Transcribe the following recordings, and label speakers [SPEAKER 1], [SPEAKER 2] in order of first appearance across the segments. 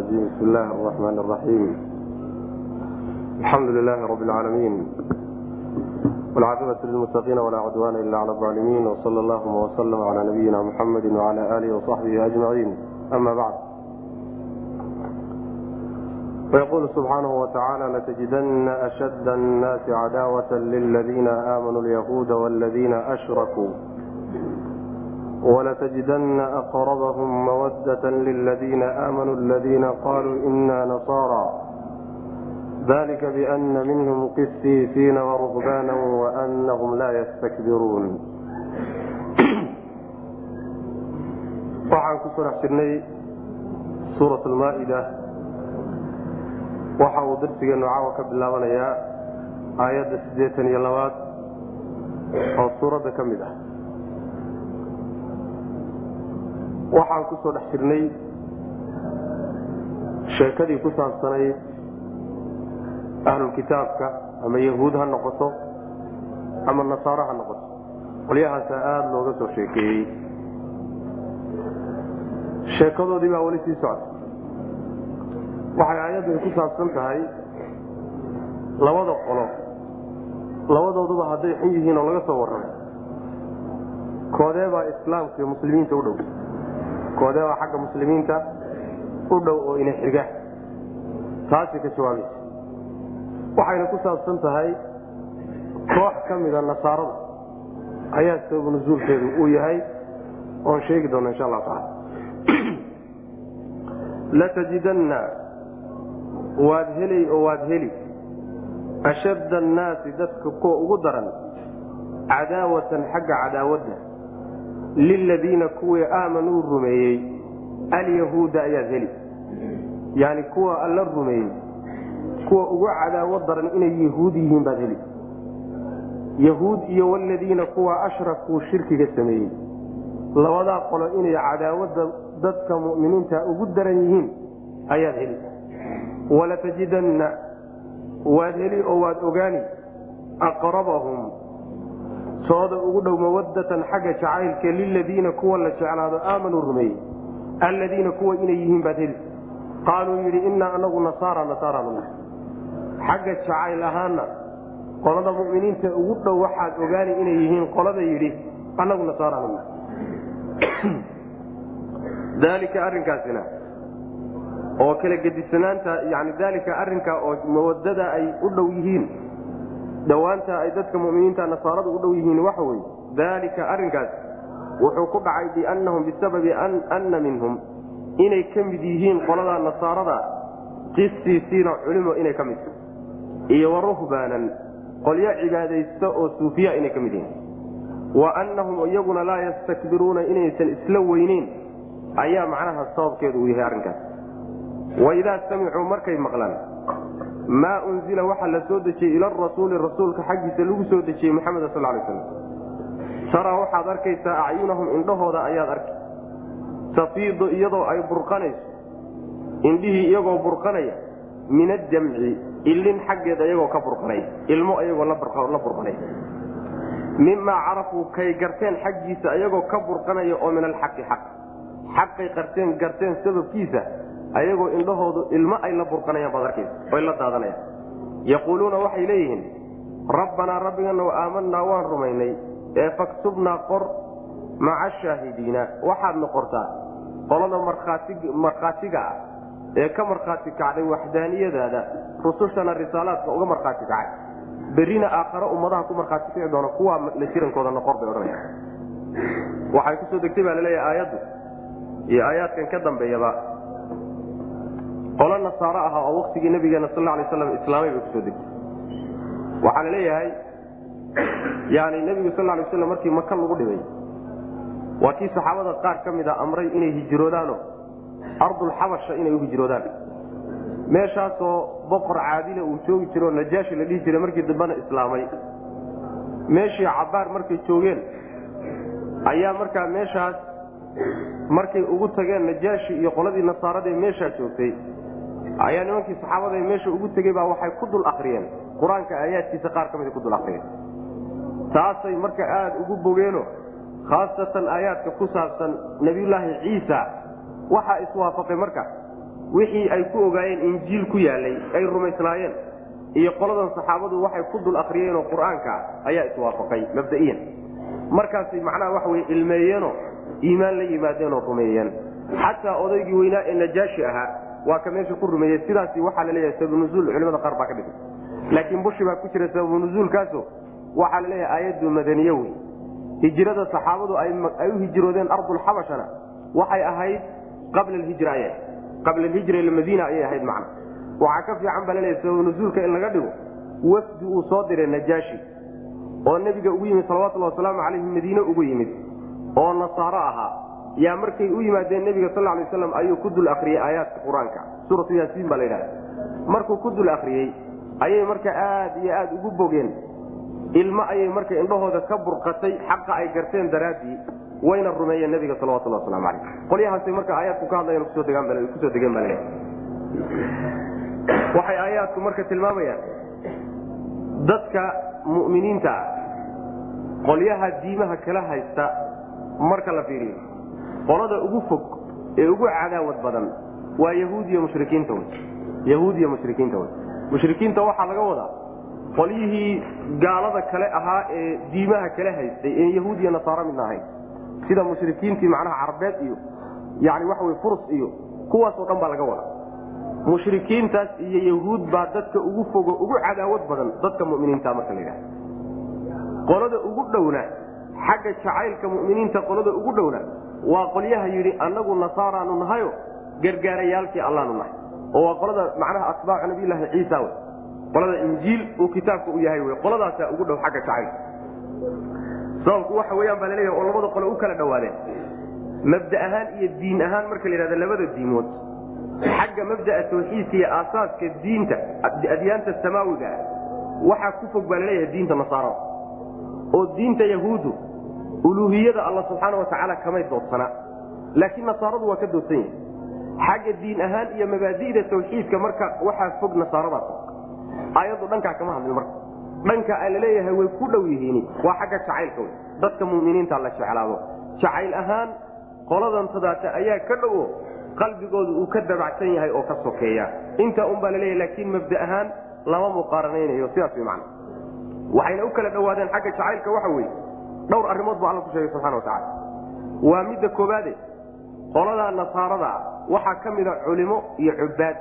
[SPEAKER 1] الرجيم بسم الله الرحمن الرحيم الحمد لله رب العالمين والعاقبة للمتقين ولا عدوان إلا على الظالمين وصلى اللهم وسلم على نبينا محمد وعلى آله وصحبه أجمعين أما بعد ويقول سبحانه وتعالى لتجدن أشد الناس عداوة للذين آمنوا اليهود والذين أشركوا ولتجدن أقربهم مودة للذين آمنوا الذين قالوا إنا نصارى ذلك بأن منهم قسيسين ورهبانا وأنهم لا يستكبرون waxaan ku soo dhex jirnay suurat almaa-ida waxa uu darsigeenu caawa ka bilaabanayaa aayadda siddeetan iyo labaad oo suuradda ka mid ah waxaan ku soo dhex jirnay sheekadii ku saabsanayd ahlulkitaabka ama yahuud ha noqoto ama nasaaro ha noqoto. Qolyahaasa aada looga soo sheekeeyey. Sheekadoodii baa weli sii socda waxay aayaddu ay ku saabsan tahay labada qolo. Labadooduba hadday xun yihiin oo laga soo warramo koodee baa islaamka iyo muslimiinta u dhow koodee baa xagga muslimiinta u dhow oo ina xiga. Taasay ka jawaabaysa waxayna ku saabsan tahay koox ka mida nasaarada ayaa sababu nusuulkeedu uu yahay oon sheegi doona insha allahu taala latajidanna waad helay oo waad heli. Ashadda annaasi dadka kuwa ugu daran cadaawatan xagga cadaawadda liladiina kuwii aamanuu rumeeyey alyahuuda ayaad heli yani kuwa alla rumeeyey kuwa ugu cadaawo daran inay yahuud yihiin baad heli yahuud iyo waladiina kuwa ashrakuu shirkiga sameeyey labadaa qolo inay cadaawadda dadka muminiinta ugu daran yihiin ayaad heli walatajidanna waad heli oo waad ogaani aqrabahum tooda ugu dhow mawadatan xagga jacaylka liladiina kuwa la jeclaado aamanuu rumeeyey alladiina kuwa inay yihiin baad heli qaaluu yidhi innaa anagu nasaara nasaaraanuna xagga jacayl ahaana qolada muminiinta ugu dhow waxaad ogaani inay yihiin qolada yidhi anagu nasaaraanuna daalika arrinkaasina oo kala gedisanaanta yani daalika arrinkaa oo mawadada ay u dhow yihiin dhowaanta ay dadka muminiinta nasaarada u dhow yihiin waxa weye daalika arrinkaas wuxuu ku dhacay biannahum bisababi anna minhum. Inay ka mid yihiin qolada nasaarada qisiisiina culimo inay ka mid iyo waruhbaanan qolyo cibaadaysta oo suufiya inay ka mid yihiin. Wa annahum iyaguna laa yastakbiruuna inaysan isla weyneyn. Ayaa macnaha sababkeedu uu yahay arrinkaas. Waidaa samicuu markay maqlaan maa unzila waxaa la soo dejiyey ila rasuuli rasuulka xaggiisa lagu soo dejiyey maxamed sal lay slam taraa waxaad arkaysaa acyunahum indhahooda ayaad arki tafiidu iyadoo ay burqanayso. Indhihii iyagoo burqanaya. Min aljamci ilin xaggeeda iyagoo ka burqanaya. Ilmo iyagoo la burqanaya. Mimaa carafuu kay garteen xaggiisa iyagoo ka burqanaya oo min alxaqi xaq. Xaqay qarteen garteen sababkiisa ayagoo indhahoodu ilmo ay la burqanayaan baad arkaysa oy la daadanayaan yaquuluuna waxay leeyihiin rabbanaa rabbigana aamanaa waan rumaynay ee faktubnaa qor maca shaahidiina. Waxaadna qortaa qolada markhaatiga ah ee ka markhaati kacday waxdaaniyadaada rusushana risaalaadka uga markhaati kacay. Berrina aakhare ummadaha ku markhaati kici doona kuwaa la jirankooda noqor bay odhanayaan. Waxay ku soo degtay baa la leeyahay aayaddu iyo aayaadkan ka dambeeyaba qolo nasaaro ahaa oo waktigii nabigeena sal lay slam islaamay bay ku soo degtay waxaa la leeyahay yani nebigu sal lay slam markii maka lagu dhibay waa kii saxaabada qaar ka mid a amray inay hijroodaano ardulxabasha inay u hijroodaan. Meeshaasoo boqor caadila uu joogi jiro oo najaashi la dhihi jiray markii dambena islaamay. Meeshii cabaar markay joogeen ayaa markaa meeshaas markay ugu tageen najaashi iyo qoladii nasaaradee meeshaa joogtay ayaa nimankii saxaabada meesha ugu tegey baa waxay ku dul akriyeen qur'aanka aayaadkiisa qaar ka mida ku dul akriyeen taasay marka aada ugu bogeeno khaasatan aayaadka ku saabsan nabiyulaahi ciisa waxaa iswaafaqay marka. Wixii ay ku ogaayeen injiil ku yaalay ay rumaysnaayeen iyo qoladan saxaabadu waxay ku dul akriyeenoo qur'aanka ayaa iswaafaqay mabdaiyan. Markaasay macnaha waxa wey ilmeeyeenoo iimaan la yimaadeenoo rumeeyeen. Xataa odaygii weynaa ee najaashi ahaa waa ka meesha ku rumeeyey sidaasi waxaa la leeyahay sabanuzuul culimada qaar baa ka dhigay laakiin bushi baa ku jira sabanuzuulkaaso waxaa la leeyahay aayaddu madaniye wey hijrada saxaabadu ay u hijroodeen ardulxabashana waxay ahayd qabla alhijra ayay qabla alhijra ila madiina ayay ahayd macna. Waxaa ka fiican baa la leeyahay sabanuzuulka in laga dhigo wafdi uu soo diray najaashi oo nebiga ugu yimid salawatullhi wasalaamu calayhi madiine ugu yimid oo nasaaro ahaa yaa markay u yimaadeen nebiga sal lay aslam ayuu ku dul akriyey aayaadka qur'aanka. Suuratu yaasiin baa la markuu ku dul akriyey ayay marka aad iyo aad ugu bogeen. Ilmo ayay marka indhahooda ka burqatay xaqa ay garteen daraaddii wayna rumeeyeen nebiga salawatulhi waslamu calayh. Qolyahaasay marka aayaadku ka hadlayan ku soo degeen baa waxay aayaadku marka tilmaamayaan dadka mu'miniinta ah qolyaha diimaha kala haysta marka la fiiriyo qolada ugu fog ee ugu cadaawad badan waa yahuudiy mushrikiinta yahuudiya mushrikiinta wy mushrikiinta waxaa laga wadaa qolyihii gaalada kale ahaa ee diimaha kala haystay ee yahuudiya nasaaro midna ahayn. sida mushrikiintii macnaha carabeed iyo yani waxa wey furs iyo kuwaasoo dhan baa laga wadaa. mushrikiintaas iyo yahuud baa dadka ugu fogo ugu cadaawad badan dadka muminiinta marka la yidhahda qolada ugu dhowna xagga jacaylka muminiinta qolada ugu dhowna waa qolyaha yidhi annagu nasaaraanu nahayo gargaarayaalkii allaanu nahay. Oo waa qolada macnaha atbaacu nabiyllaahi ciisa w qolada injiil uu kitaabka u yahay w qoladaasaa ugu dhow xagga jacaylka sababku waxa weyaan baa la leeyahay oo labada qole u kala dhowaadeen mabda ahaan iyo diin ahaan marka la yidhahda labada diimood xagga mabdaa tawxiidka iyo aasaaska diinta adyaanta samaawiga ah waxaa ku fog baa la leeyahay diinta nasaarada oo diinta yahuudu uluuhiyada alla subxaana watacaala kamay doodsana laakiin nasaaradu waa ka doodsan yahay xagga diin ahaan iyo mabaadida tawxiidka marka waxaa fog nasaaradaas ayaddu dhankaa kama hadlin marka. Dhanka a la leeyahay way ku dhow yihiin. Waa xagga jacaylka wey dadka muminiinta la jeclaado. Jacayl ahaan qoladan tadaata ayaa ka dhowo qalbigooda uu ka dabacsan yahay oo ka sokeeya. Intaa un baa la leeyahay laakiin mabda ahaan lama muqaaranaynayo sidaas way macna. Waxayna u kala dhowaadeen xagga jacaylka waxa weye dhowr arrimood buu alla ku sheegay subxana wa tacala waa midda koobaade qoladaa nasaarada waxaa ka mida culimo iyo cubaad.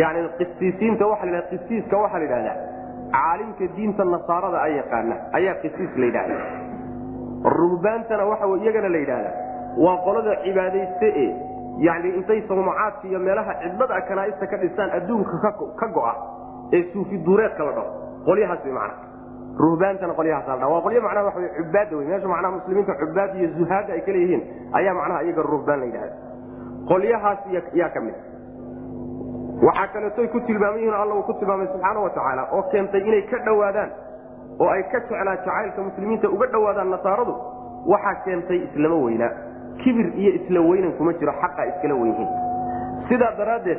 [SPEAKER 1] Yani qisiisiinta waa la qisiiska waxaa la yidhahdaa caalimka diinta nasaarada a yaqaana ayaa qisiis la yidhahda ruhbaantana waxa iyagana la yidhahdaa waa qolada cibaadayste e yani intay sawmacaadka iyo meelaha cidlada kanaaista ka dhistaan adduunka ka go'a ee suufi duureedka la dhaho qolyahaas way macna ruhbaantana qolyahaas la dha waa qolyo macnaha waxa cubaadda wey meesha macnaha muslimiinta cubaad iyo zuhaada ay ka ayaa macnaha iyaga ruhbaan la yidhahda qolyahaas yaa ka mid waxaa kaleetoy ku tilmaaman yihiin alla uu ku tilmaamay subxaana wa tacaala oo keentay inay ka dhowaadaan oo ay ka jeclaan jacaylka muslimiinta uga dhowaadaan nasaaradu waxaa keentay islama weynaa kibir iyo isla weynan kuma jiro xaqa iskala wenyihiin sidaa daraaddeed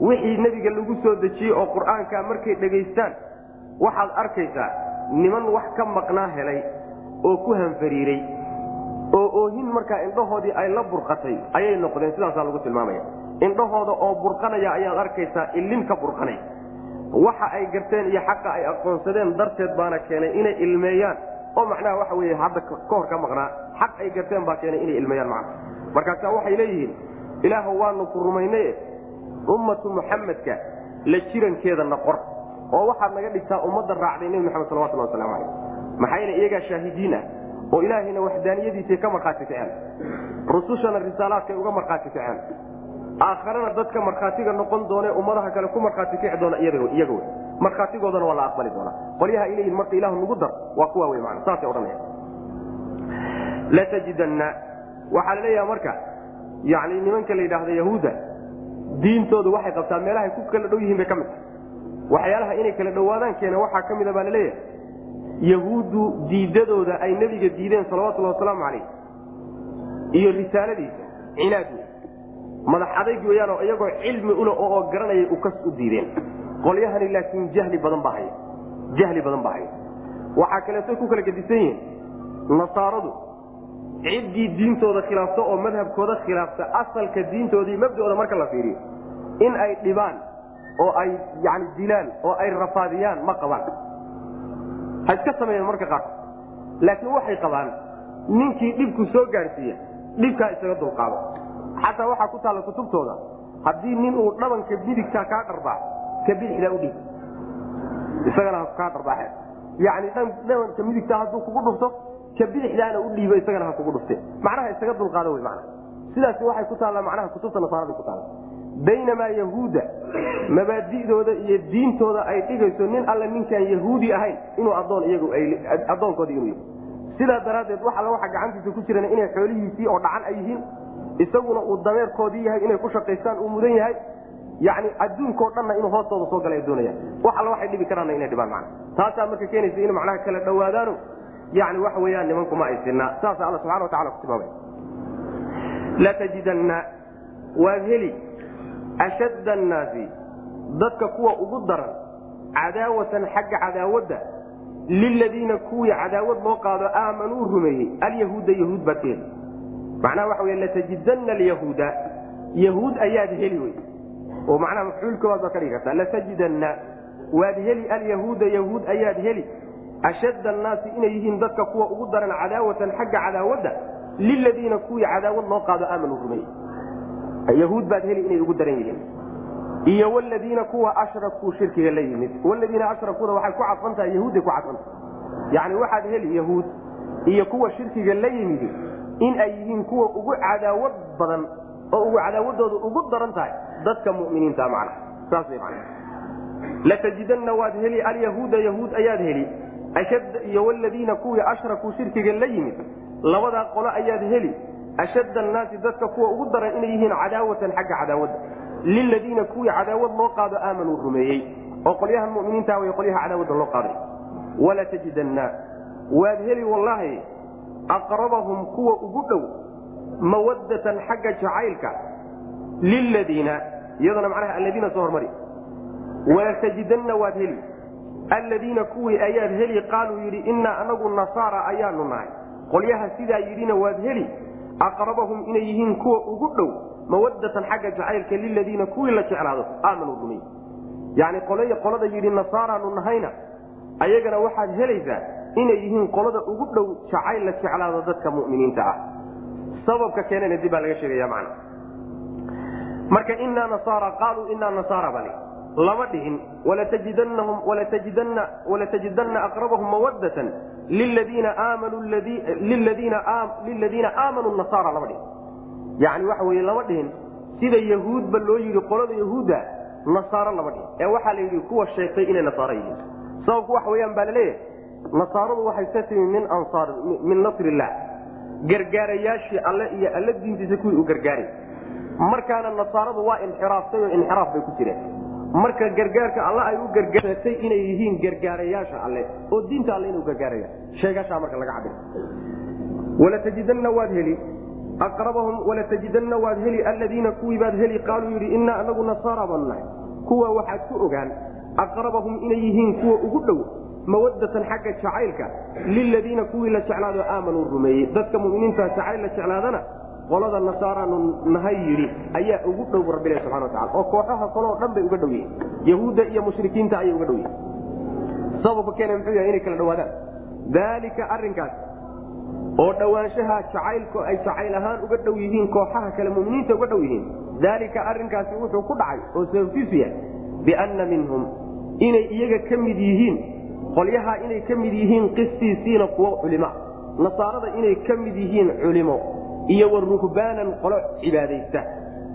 [SPEAKER 1] wixii nebiga lagu soo dejiyey oo qur'aanka markay dhegaystaan waxaad arkaysaa niman wax ka maqnaa helay oo ku hanfariiray oo oohin markaa indhahoodii ay la burqatay ayay noqdeen sidaasaa lagu tilmaamaya. Indhahooda oo burqanaya ayaad arkaysaa ilin ka burqanay. Waxa ay garteen iyo xaqa ay aqoonsadeen darteed baana keenay inay ilmeeyaan. Oo macnaha waxa wey hadda ka hor ka maqnaa xaq ay garteen baa keenay inay ilmeeyaan macna. Markaasa waxay leeyihiin ilaahu waanu ku rumaynaye ummatu muxamedka la jirankeeda na qor oo waxaad naga dhigtaa ummadda raacday nebi maxamed salawatullah waslamu calayh maxaa iyagaa shaahidiin ah oo ilaahayna waxdaaniyadiisay ka markhaati kaceen rusushana risaalaadkay uga markhaati kaceen aakharana dadka markhaatiga noqon doone ummadaha kale ku markhaati kici doona iyaga wey markhaatigoodana waa la aqbali doonaa. Qolyaha ay marka ilahu nagu dar waa kuwa wey mana saasay odhanaya latajidanna waxaa la leeyaha marka yani nimanka la yidhaahda yahuudda diintoodu waxay qabtaa meelahay ku kala dhow yihiin bay ka mid waxyaalaha inay kala dhowaadaan keena waxaa ka mida baa la leeyahay yahuuddu diidadooda ay nebiga diideen salawatullhi wasalaamu calayh iyo risaaladiisa cinaad wey madax adayg weyaanoo iyagoo cilmi ule oo garanayay ukas u diideen. Qolyahani laakiin jahli badan baa haya jahli badan baa haya waxaa kaleeto ku kala gedisan yihiin nasaaradu. Ciddii diintooda khilaafta oo madhabkooda khilaafta asalka diintoodii mabdooda marka la fiiriyo. In ay dhibaan oo ay yani dilaan oo ay rafaadiyaan ma qabaan. Ha iska sameeyeen marka qaarkood laakiin waxay qabaan ninkii dhibku soo gaadhsiiya dhibkaa isaga dulqaado. Xataa waxaa ku taalla kutubtooda haddii nin uu dhabanka bidigtaa kaa dharbaa ka bidixdaa udhiib isagana kaa dharbaaxe yani dhabanka midigtaa hadduu kugu dhufto ka bidixdaana u dhiibo isagana ha kugu dhufte. Macnaha isaga dulqaado wey mana sidaas waxay ku taallaa macnaha kutubta nasaarada ku taalla baynamaa yahuudda mabaadidooda iyo diintooda ay dhigayso nin alle ninkaan yahuudi ahayn inuu adoon iyagu addoonkoodi inuu sidaa daraaddeed wax alla waxa gacantiisa ku jirana inay xoolihiisii oo dhacan ay yihiin isaguna uu dameerkoodii yahay inay ku shaqaystaan uu mudan yahay. Yani adduunkao dhanna inuu hoostooda soo gala doonayaan. Wax alla waxay dhibi karaanna inay dhibaan mana taasaa marka keenaysa in macnaha kala dhowaadaano. Yani waxa weyaan nimankuma ay sinaa saasa alla subxana watacala ku tilmaamay. Latajidanna waad heli ashadda annaasi dadka kuwa ugu daran cadaawatan xagga cadaawadda liladiina kuwii cadaawad loo qaado aamanuu rumeeyey alyahuuda yahuud baad ka heli macnaha waxa wey latajidanna alyahuuda yahuud ayaad heli wey oo macnaha mafcuul baad ka dhigi kartaa latajidanna waad heli alyahuuda yahuud ayaad heli. Ashadda annaasi inay yihiin dadka kuwa ugu daran cadaawatan xagga cadaawadda liladiina kuwii cadaawad loo qaado aamanuu rumeeyey yahuud baad heli inay ugu daran yihiin. Iyo wladiina kuwa ashrakuu shirkiga la yimid. Ladiina ashrakuuda waxay ku cadfantahay yahuuday ku cadfantahay yani waxaad heli yahuud iyo kuwa shirkiga la yimidi in ay yihiin kuwa ugu cadaawad badan oo ugu cadaawadooda ugu daran tahay dadka muminiinta man saas man latajidanna waad heli alyahuuda yahuud ayaad heli. Iyo ladiina kuwii ashrakuu shirkiga la yimid labadaa qolo ayaad heli ashadda annaasi dadka kuwa ugu daran inay yihiin cadaawatan xagga cadaawadda liladiina kuwii cadaawad loo qaado aamanuu rumeeyey oo qolyaha muminiinta way qolyaha cadaawadda loo qaaday walatajidanna waad heli wallaahi aqrabahum kuwa ugu dhow mawaddatan xagga jacaylka liladiina iyadana macnaha alladiina soo hormari walatajidanna waad heli alladiina kuwii ayaad heli qaaluu yidhi innaa anagu nasaara ayaanu nahay qolyaha sidaa yidhina waad heli aqrabahum inay yihiin kuwa ugu dhow mawadatan xagga jacaylka liladiina kuwii la jeclaado aamanuu rumey yani qolay qolada yidhi nasaaraanu nahayna ayagana waxaad helaysaa inay yihiin qolada ugu dhow jacayl la jeclaado dadka muminiinta ah. Sababka keenana dib laga sheegaya marka inaa nasaara qaaluu inaa nasaara bal lama dhihin walatajidanna aqrabahum mawadatan liladiina aamanuu nasaara lama dhihin yani waxa wey lama dhihin sida yahuudba loo yidhi qolada yahuudda nasaaro lama dhihin ee waxaa la yidhi kuwa sheegtay inay nasaaro yihiin. Sababku waxa weyaan baa la leeyahay nasaaradu waxay ka timi min nasrillah. Gargaarayaashii alle iyo alle diintiisa kuwii u gargaaray. Markaana nasaaradu waa inxiraaftay oo inxiraaf bay ku jireen marka gargaarka alle ay u gargaartay inay yihiin gargaarayaasha alle oo diinta alle inuu gargaaraya. Sheegashaa marka laga cabir. Walatajidanna waad heli. Aqrabahum walatajidanna waad heli. Alladiina kuwii baad heli qaaluu yidhi innaa anagu nasaara baanu nahay. Kuwa waxaad ku ogaan. Aqrabahum inay yihiin kuwa ugu dhow mawadatan xagga jacaylka. Liladiina kuwii la jeclaado aamanuu rumeeyey. Dadka muminiinta jacayl la jeclaadana qolada nasaaraanu nahay yidhi ayaa ugu dhow rabbilah subana watacala oo kooxaha kaleo dhan bay uga dhow yihiin yahuudda iyo mushrikiinta ayay uga dhow sababka keena muxuu yahay inay kala dhowaadaan daalika arrinkaas oo dhowaanshaha jacaylku ay jacayl ahaan uga dhow yihiin kooxaha kale muminiinta uga dhow yihiin daalika arrinkaasi wuxuu ku dhacay oo sababtiisu yahay bianna minhum inay iyaga ka mid yihiin qolyaha inay ka mid yihiin qisiisiina kuwo culima nasaarada inay ka mid yihiin culimo iyo wa ruhbaanan qolo cibaadaysta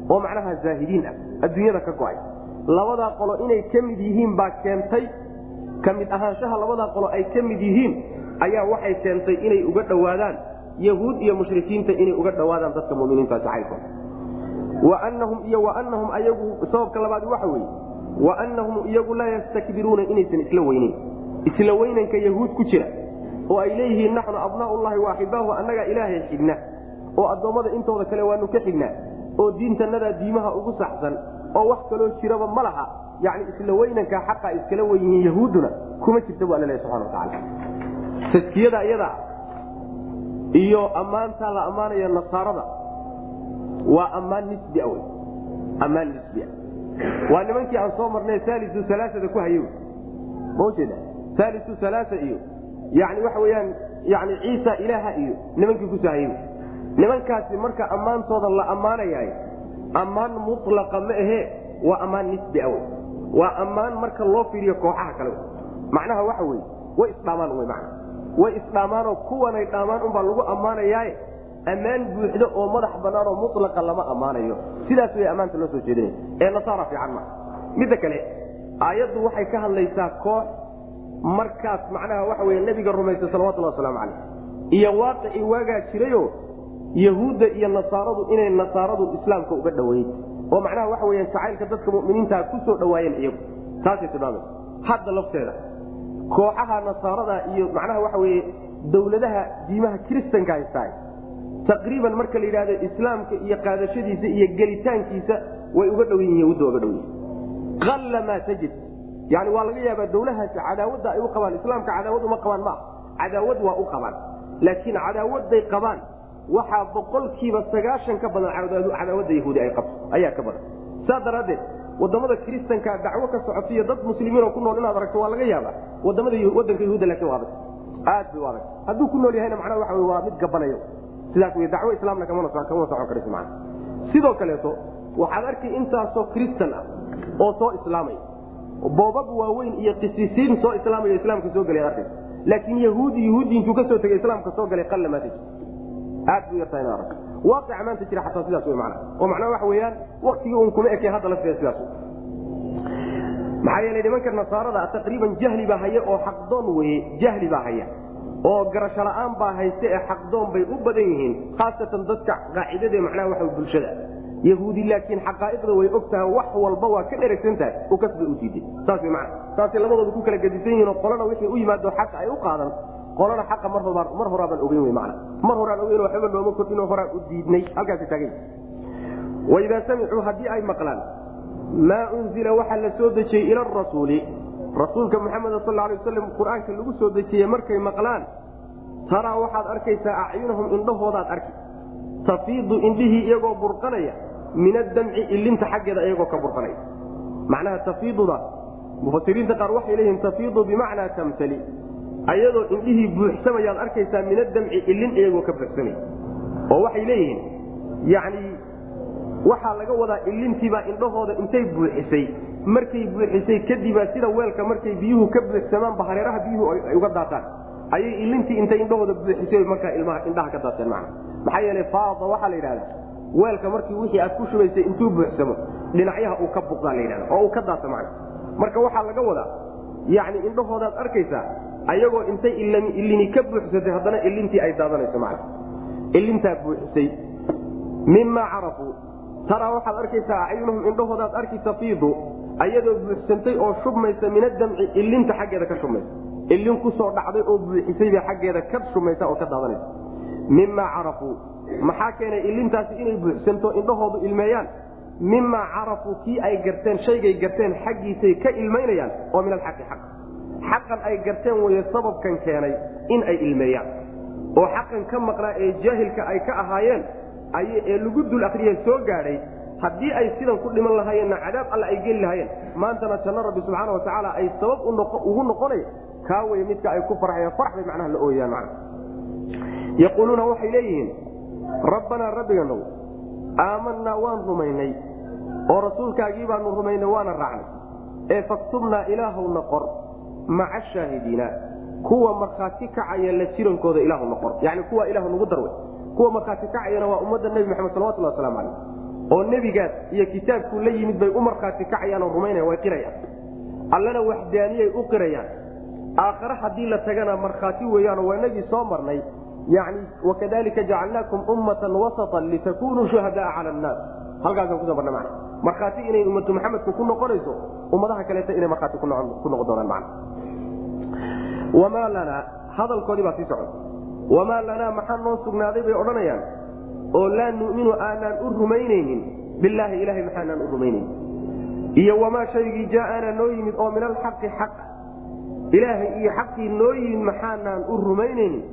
[SPEAKER 1] oo macnaha zaahidiin ah adduunyada ka go'ay. Labadaa qolo inay ka mid yihiin baa keentay ka mid ahaanshaha labadaa qolo ay ka mid yihiin ayaa waxay keentay inay uga dhowaadaan yahuud iyo mushrikiinta inay uga dhowaadaan dadka muminiinta jacaylkooda waanahum iyo waanahum ayagu sababka labaad waxa weeye waanahum iyagu laa yastakbiruuna inaysan isla weyneyn. Isla weynanka yahuud ku jira oo ay leeyihiin naxnu abnaaullahi waaxibaahu annagaa ilaahay xigna oo addoommada intooda kale waanu ka xignaa oo diintanadaa diimaha ugu saxsan oo wax kaloo jiraba ma laha yani isla weynanka xaqa iskala wen yihiin yahuudduna kuma jirta bu alla lehy subxana watacaala taskiyada iyada iyo ammaantaa la ammaanaya nasaarada waa ammaan nisbia wey ammaan nisbia waa nimankii aan soo marnay saalisu alaaada ku hayey maujeeda saalisu alaaa iyo yani waxa weyaan yani ciisa ilaaha iyo nimankii ku soo hayey nimankaasi marka ammaantooda la ammaanayahay ammaan mulaqa ma ahe waa ammaan nisbi aw waa ammaan marka loo fiiriyo kooxaha kale macnaha waxa weye way isdhaamaan w man way isdhaamaanoo kuwanay dhaamaan unbaa lagu ammaanayaaye ammaan buuxdo oo madax banaan oo mulaqa lama ammaanayo. Sidaas way ammaanta loo soo jeedinaya ee nasaara fiican ma. Midda kale aayaddu waxay ka hadlaysaa koox markaas macnaha waxa wey nebiga rumaysa salawatullah wasalaamu caleyh iyo waaqicii waagaa jirayo yahuudda iyo nasaaradu inay nasaaradu islaamka uga dhoweyd oo macnaha waxa weya jacaylka dadka muminiintaa ku soo dhowaayeen iyagu. Taasay tilmaamay hadda lafteeda kooxaha nasaarada iyo macnaha waxa weye dowladaha diimaha kiristanka haystaay. Taqriiban marka la yidhahdo islaamka iyo qaadashadiisa iyo gelitaankiisa way uga dhow yihiin yahuudda uga dhow yihiin alla maa tajid. Yani waa laga yaabaa dowlahaasi cadaawadda ay u qabaan islaamka cadaawad uma qabaan maa cadaawad waa u qabaan. Laakiin cadaawadday qabaan waxaa boqolkiiba sagaashan ka badan cadaawadda yahuudi ay qabto ayaa ka badan. Saa daraaddeed waddamada kiristanka dacwo ka socotiyo dad muslimiinoo ku nool inaad aragto waa laga yaaba waddamada wadanka yahuudda laakiin adag. Aad bay u adag. Hadduu ku nool yahayna macnaha waxa waa mid gabanayo. Sidaas wey dacwo islaamna kama socon karayso mana sidoo kaleeto waxaad arkay intaasoo kristan ah oo soo islaamaya boobab waaweyn iyo qisiisiin soo islaamayo islaamka soo gelay arkaysa laakiin yahuudi yahuudi intuu ka soo tegay islaamka soo galay qalla maata aad bu yartaa ina arag waaqica maanta jira xataa sidaas wey mana oo macnaha waxa weeyaan waktigii un kuma eke hadda lafteeda sidaas. Maxaa yeelay nimanka nasaarada taqriiban jahli baa haya oo xaqdoon weye jahli baa haya. Oo garasho la'aan baa hayste ee xaqdoon bay u badan yihiin khaasatan dadka qaacidade macnaha waxa bulshada. Yahuudi laakiin xaqaa'iqda way og wax walba waa ka dheragsan tahay u kasbay u diiday saas way macana saasay labadooda ku kala gedisan yihiin oo qolana wixii u yimaado xaqa ay u qaadan qolana xaqa mar hor mar horaabaan ogeyn wey macana mar horaan ogeyn waxba nooma kordhinoo horaan u diidnay. Halkaasi taagay waidaa samicuu haddii ay maqlaan maa unzila waxaa la soo dejiyey ila arasuuli rasuulka maxamed sal alay waslam qur'aanka lagu soo dejiyey markay maqlaan taraa waxaad arkaysaa acyunahum indhahoodaad arki. Tafiidu indhihii iyagoo burqanaya min addamci ilinta xaggeeda iyagoo ka burqanaya. Macnaha tafiiduda mufasiriinta qaar waxay leeyihiin tafiidu bimacnaa tamtali ayadoo indhihii buuxsamayaad arkaysaa min addamci ilin iyagoo ka buuxsamaya oo waxay leeyihiin yani waxaa laga wadaa ilintiibaa indhahooda intay buuxisay. markay buuxisay kadibaa sida weelka markay biyuhu ka buuxsamaanba hareeraha biyuhu ay uga daataan ayay ilintii intay indhahooda buuxisay markaa ilmaha indhaha ka daateen mana maxaa yeelay faada waxaa la yidhahda weelka markii wixii aad ku shubaysay intuu buuxsamo dhinacyaha uu ka buqdaa la yidhahda oo uu ka daata macna. marka waxaa laga wadaa yacni indhahoodaad arkaysaa ayagoo intay ilini ka buuxsatay haddana ilintii ay daadanayso macna ilintaa buuxisay mimaa carafuu taraa waxaad arkaysaa acyunahum indhahoodaad arki tafiidu ayadoo buuxsantay oo shubmaysa min adamci ilinta xaggeeda ka shubmaysa ilin ku soo dhacday oo buuxisayba xaggeeda ka shumaysa oo ka daadanaysa. Mimaa carafuu maxaa keenay ilintaasi inay buuxsanto indhahoodu ilmeeyaan? Mimaa carafuu kii ay garteen shaygay garteen xaggiisay ka ilmaynayaan oo min alxaqi xaq xaqan ay garteen weye sababkan keenay in ay ilmeeyaan. oo xaqan ka maqnaa ee jaahilka ay ka ahaayeen ee lagu dul akriye soo gaadhay haddii ay sidan ku dhiman lahaayeenna cadaab alla ay geli lahaayeen. maantana janno rabbi subxaana watacaala ay sabab ugu noqonay kaa wey midka ay ku farxayaan farax bay macnaha la ooyaan macna. yaquuluuna waxay leeyihiin rabbanaa rabbiganow aamanaa waan rumaynay oo rasuulkaagii baanu rumaynay waana raacnay. ee faktubnaa ilaahowna qor maca shaahidiina kuwa markhaati kacaya la jirankooda ilaahuna qor yani kuwa ilahu nagu darway. Kuwa markhaati kacayana waa ummadda nebi maxamed salawatulli waslamu calayh oo nebigaas iyo kitaabkuu la yimid bay u markhaati kacayaan oo rumaynaya way qirayaan. Allana waxdaaniyay u qirayaan. Aakhare haddii la tagana markhaati weeyaanoo waa nagii soo marnay. Yani wakadalika jacalnaakum ummatan wasatan litakunuu shuhadaa cala annaas halkaasaan kuso marna markhaati inay ummatu maxamedku ku noqonayso ummadaha kaleeta inay markhaati ku noqon doonaan wamaa lanaa hadalkoodii baa sii socda. Wamaa lanaa maxaa noo sugnaaday bay odhanayaan. Oo laa numinu aanaan u rumaynaynin. Bilaahi ilahay maxaanaan u rumaynaynin iyo wamaa shaygii jaaana noo yimid oo min alxaqi xaq. Ilaahay iyo xaqii noo yimid maxaanaan u rumaynaynin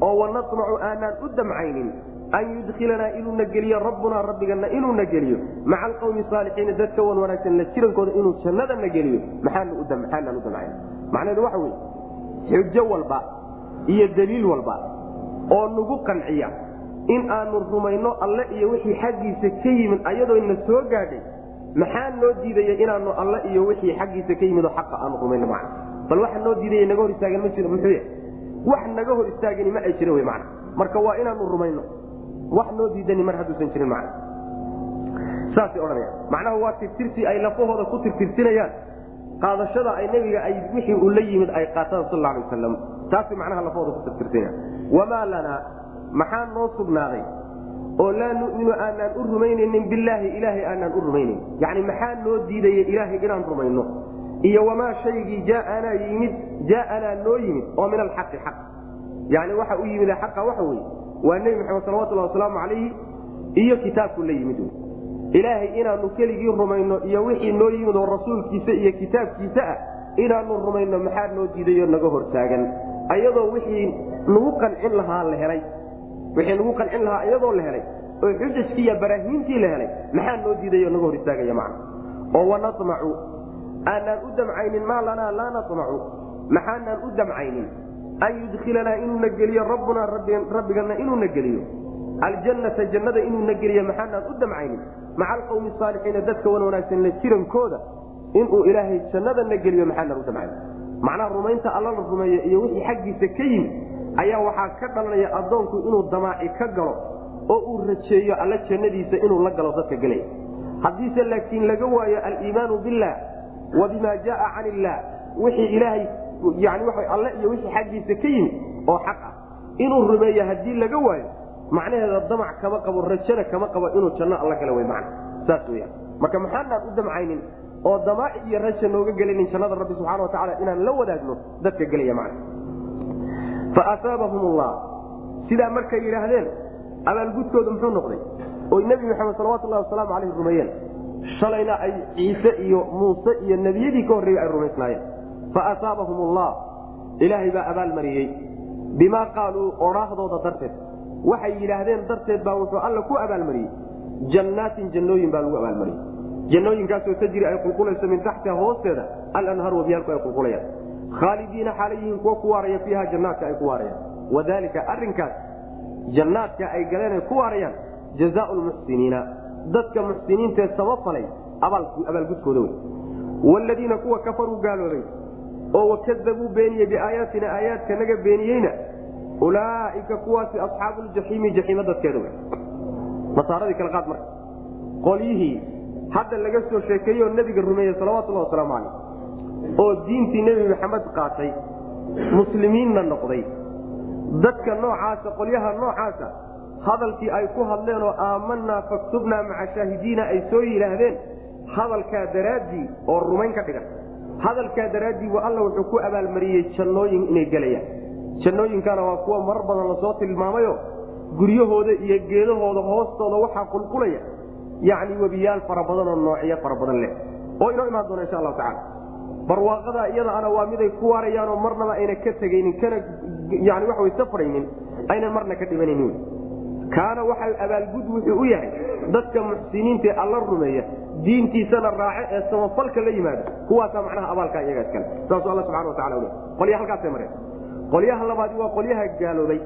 [SPEAKER 1] oo wanamacu aanaan u damcaynin. An yudkilanaa inuuna geliyo rabbunaa rabbigana inuuna geliyo. Maca alqawmi saalixiina dadka wan wanaagsan la jirankooda inuu jannadana geliyo. Maxaanaan u damcayna macnaheedu waxa weye xujo walba iyo daliil walba oo nagu qanciya in aanu rumayno alle iyo wixii xaggiisa ka yimid ayadoo na soo gaadhay maxaa noo diidaya inaanu alle iyo wixii xaggiisa ka yimid oo xaqa aanu rumayno macna? Bal waxa noo diidaya naga hor istaagan ma jiro muxuu yahay? Wax naga hor istaagani ma ay jira wey macna? Marka waa inaanu rumayno wax noo diidani mar hadduusan jirin macna. Saasay odhanaya macnaha waa tirtirsi ay lafahooda ku tirtirsinayaan qaadashada ay nebiga ay wixii uu la yimid ay qaataan sal alay wasalam taasay macnaha lafahooda ku tirtirsinayaan wamaa lanaa maxaa noo sugnaaday? Oo laa numinu aanaan u rumaynaynin bilaahi ilaahay aanaan u rumaynayn. Yani maxaa noo diidaya ilaahay inaan rumayno? Iyo wamaa shaygii jaaanaa yimid jaaanaa noo yimid oo min alxaqi xaq. Yani waxa u yimid xaqa waxa weye waa nebi maxamed salawatullah wasalaamu calayhi iyo kitaabku la yimid ilaahay inaanu keligii rumayno iyo wixii noo yimid oo rasuulkiisa iyo kitaabkiisa ah inaanu rumayno maxaa noo diidayo naga hortaagan? Ayadoo wixii nagu qancin lahaa la helay. Wixii nagu qancin lahaa iyadoo la helay. Oo xujajkii iyo baraahiintii la helay maxaa noo diidayo naga hor istaagaya macna oo wanamacu aanaan u damcaynin maa lanaa laa namacu maxaanaan u damcaynin? An yudkilanaa inuuna geliyo rabbunaa rabbigana inuuna geliyo. Aljannata jannada inuuna geliyo maxaanaan u damcaynin maca alqawmi saalixiina dadka wan wanaagsan la jirankooda inuu ilaahay jannadana geliyo maxaanaan u damcaynin macnaha rumaynta alla la rumeeyo iyo wixii xaggiisa ka yimid ayaa waxaa ka dhalanaya addoonku inuu damaaci ka galo oo uu rajeeyo alla jannadiisa inuu la galo dadka gelaya haddiise laakiin laga waayo aliimaanu billah wa bima jaaa can illah wixii ilaahay yani waa alle iyo wixii xaggiisa ka yimid oo xaq ah. Inuu rumeeyo haddii laga waayo macnaheeda damac kama qabo rajana kama qabo inuu janno alla gala wey macna. Saas weyaan marka maxaanaan u damcaynin oo damaaci iyo raja nooga gelinin jannada rabbi subxana wa tacala inaan la wadaagno dadka gelaya macna. Faasaabahum allah sidaa markay yidhaahdeen abaalgudkooda muxuu noqday? Oy nebi maxamed salawatulahi wasalaamu caleyh rumeeyeen. Shalayna ay ciise iyo muuse iyo nebiyadii ka horreeyey ay rumaysnaayeen. Faasaabahum allah ilaahay baa abaalmariyey bimaa qaaluu odhaahdooda darteed waxay yidhaahdeen darteed baa wuxuu alla ku abaalmariyey. Jannaatin jannooyin baa lagu abaalmariyey. Jannooyinkaasoo tajri ay qulqulayso min taxtiha hoosteeda alanhaar wabiyaalku ay qulqulayaan. Khaalidiina yihiin kuwa ku waaraya fiiha jannaadka ay ku waarayaan. Wadalika arinkaas jannaadka ay galeen ay ku waarayaan jazaau lmuxsiniina dadka muxsiniintaee sabafalay abaalgudkooda wey. Wladiina kuwa kafaruu gaaloobay oo wakadabuu beeniyey biaayaatina aayaadkanaga beeniyeyna ulaaika kuwaasi asxaabu ljaxiimi jaxiimo dadkeeda wey masaaradii kala qaad marka. Qolyihii hadda laga soo sheekeeyey oo nebiga rumeeyey salawatullahi wasalaamu calayh oo diintii nebi maxamed qaatay muslimiinna noqday. Dadka noocaasa qolyaha noocaasa hadalkii ay ku hadleen oo aamanaa faktubnaa maca shaahidiina ay soo yidhaahdeen hadalkaa daraaddii oo rumayn ka dhigan. Hadalkaa daraaddii alla wuxuu ku abaalmariyey jannooyin inay gelayaan jannooyinkana waa kuwa marar badan la soo tilmaamayo. Guryahooda iyo geedahooda hoostooda waxaa qulqulaya. Yacni webiyaal fara badan oo noocyo fara badan leh. Oo inoo imaan doona insha allahu tacala barwaaqada iyadaana waa miday ku waarayaanoo marnaba ayna ka tegaynin kana yani waxa way safraynin aynan marna ka dhimanaynin kaana waxa abaalgud wuxuu u yahay dadka muxsiniintae alla rumeeya diintiisana raace ee samafalka la yimaada kuwaasaa macnaha abaalkaa iyaga iskale. Saasuu alla subxana wa tacala le qolya halkaasay mareen qolyaha labaadi waa qolyaha gaaloobay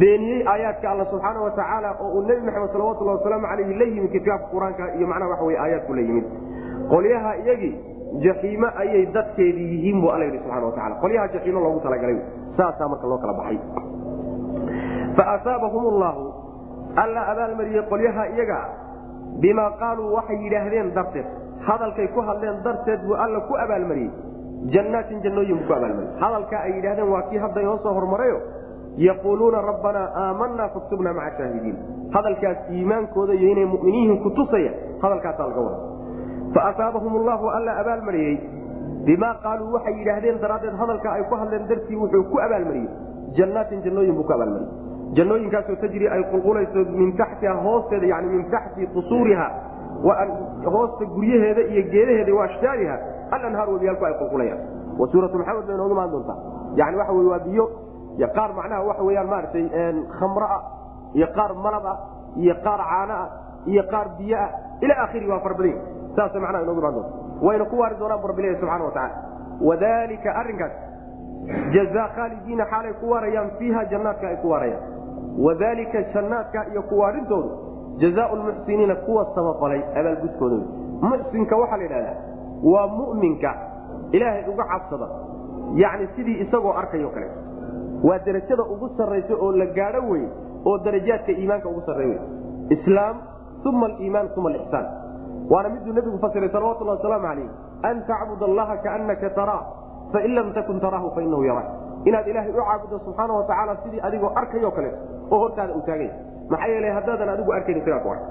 [SPEAKER 1] beeniyey aayaadka alla subxaana wa tacaala oo uu nebi maxamed salawatullah wasalaamu calayhi la yimid kitaabka qur'aanka iyo macnaha waxa wey aayaadku la yimid. Qolyaha iyagii jaxiimo ayay dadkeedii yihiin bu alla yidhi subxana wa tacala qolyaha jaxiimo loogu talagalay saasaa marka loo kala baxay. Faasaabahum llahu alla abaalmariyey qolyaha iyaga bimaa qaaluu waxay yidhaahdeen darteed. Hadalkay ku hadleen darteed buu alla ku abaalmariyey jannaatin jannooyin ku abaalmariyey hadalkaa ay yidhahdeen waa kii hadda inoo soo hormarayo yaquuluuna rabbanaa aamanaa faktubna maca shaahidiin hadalkaas iimaankooda iyo inay muminiyihin kutusaya hadalkaasaa laga wada faasaabahum llahu alla abaalmariyey. Bimaa qaaluu waxay yidhaahdeen daraaddeed hadalka ay ku hadleen dartii wuxuu ku abaalmariyey. Jannaatin jannooyin buu ku abaalmariyey. Jannooyinkaasoo tajri ay qulqulayso min taxtiha hoosteeda yani min taxti qusuuriha hoosta guryaheeda iyo geedaheeda wa ashjaariha alanhaar wabiyaalku ay qulqulayaan. Wa suuratu maxamed bay nooga imaan doontaa. Yani waxa wey waa biyo qaar macnaha waxa weyaan maaragtay khamraa iyo qaar malab ah iyo qaar caano ah iyo qaar biyo ah ila akhiri waa farbadin saasa macnaha inoogu imaan doonta wayna ku waari doonaan bu rabbilahi subxana wa tacala wadalika arrinkaas jazaa khaalidiina xaalay ku waarayaan fiiha jannaadka ay ku waarayaan. Wadalika jannaadka iyo kuwaarintoodu jazaa lmuxsiniina kuwa samafalay abaalgudkooda muxsinka waxaa la yidhahdaa waa mu'minka ilaahay uga cabsada. Yacni sidii isagoo arkayo kale. Waa derajada ugu sarraysa oo la gaadho wey oo darajaadka iimaanka ugu sarreey wey islaam uma aliimaan uma alixsaan waana miduu nebigu fasiray salawatullah wasalaamu calayh an tacbud allaha kaannaka taraa fain lam takun taraahu fainahu yaraa inaad ilaahay u caabudo subxaana wa tacaala sidii adigoo arkayo kale oo hortaada uu taagay. Maxaa yeele haddaadan adigu arkayn isagaa ku ark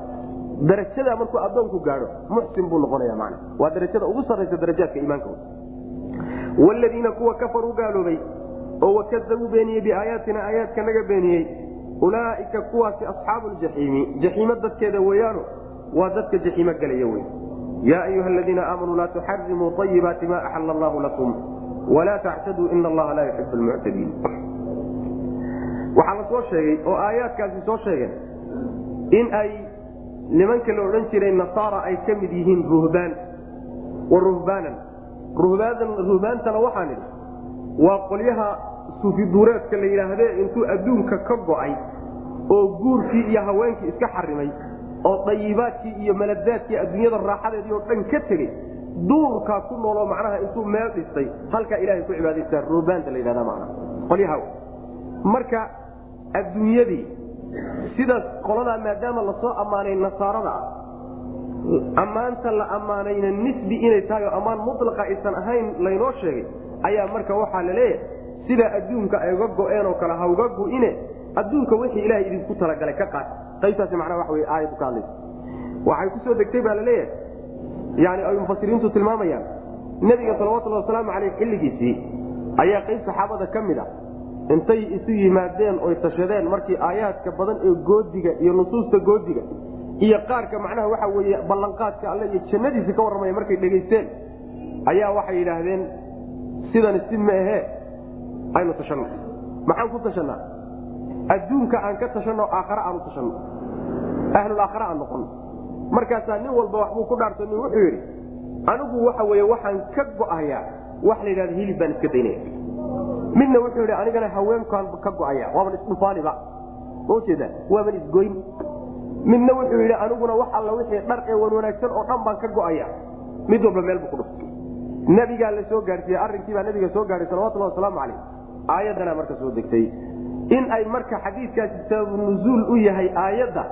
[SPEAKER 1] darajada markuu addoonku gaadho muxsin buu noqonaya man waa darajada ugu sarraysa darajaadka iimaanka. Wladiina kuwa kafaruu gaaloobay oo wakadabuu beeniyey biaayaatina aayaadka naga beeniyey ulaaika kuwaasi asxaabu ljaxiimi jaxiimo dadkeeda weeyaano waa dadka jaxiimo gelaya wey yaa ayuha aladiina aamanuu laa tuxarimuu ayibaati ma axala allahu lakum walaa tactaduu ina allaha laa yuxib lmuctadiin waxaa la soo sheegay oo aayaadkaasi soo sheegeen in ay nimanka la odhan jiray nasaara ay ka mid yihiin ruhbaan. Wa ruhbaanan. Ruhbaantana waxaan idhi waa qolyaha suufiduureedka la yidhaahdee intuu adduunka ka go'ay oo guurkii iyo haweenkii iska xarimay oo dayibaadkii iyo maladaadkii adduunyada raaxadeedii oo dhan ka tegey duurkaa ku nooloo macnaha intuu meel dhistay halkaa ilahay ku cibaadaystaa ruhbaanta la yidhahda macnaha. Qolyaha. Marka adduunyadii sidaas qoladaa maadaama la soo ammaanay nasaarada ah ammaanta la ammaanayna nisbi inay tahay oo ammaan mulaqa aysan ahayn laynoo sheegay ayaa marka waxaa la leeyahay sidaa adduunka ay uga go'een oo kale ha uga gu'ine adduunka wixii ilahay idinku talagalay ka qaat qaybtaasi macnaha waxa wey aayaddu ka hadlaysa waxay ku degtay baa la leeyahay yani ay mufasiriintu tilmaamayaan nebiga salawatullahi wasalaamu caleyh xilligiisii ayaa qayb saxaabada ka mid a intay isu yimaadeen oy tashadeen markii aayaadka badan ee goodiga iyo nusuusta goodiga iyo qaarka macnaha waxa weeye ballanqaadka alle iyo jannadiisi ka warramaya markay dhegaysteen ayaa waxay yidhaahdeen sidani si ma ahee aynu tashanno maxaan ku tashanaa adduunka aan ka tashanno aakhare aanu tashanno ahlulaakhare aan noqonno markaasaa nin walba waxbuu ku dhaartay nin wuxuu yidhi anigu waxa weye waxaan ka go'ayaa wax la yidhahda hilib baan iska daynaya midna wuxuu yidhi anigana haweenkaan ka go'aya. Waaban isdhufaaniba. Maujeeda waaban isgoyn. Midna wuxuu yidhi aniguna wax alla wixii dhar ee wan wanaagsan oo dhan baan ka go'aya. Mid walba meel buu ku dhuftay. Nabigaa la soo gaarsiiyey arrinkiibaa nabiga soo gaadhay salawatullahi wasalaamu calayh aayaddanaa marka soo degtay. In ay marka xadiidkaasi sababu u yahay aayadda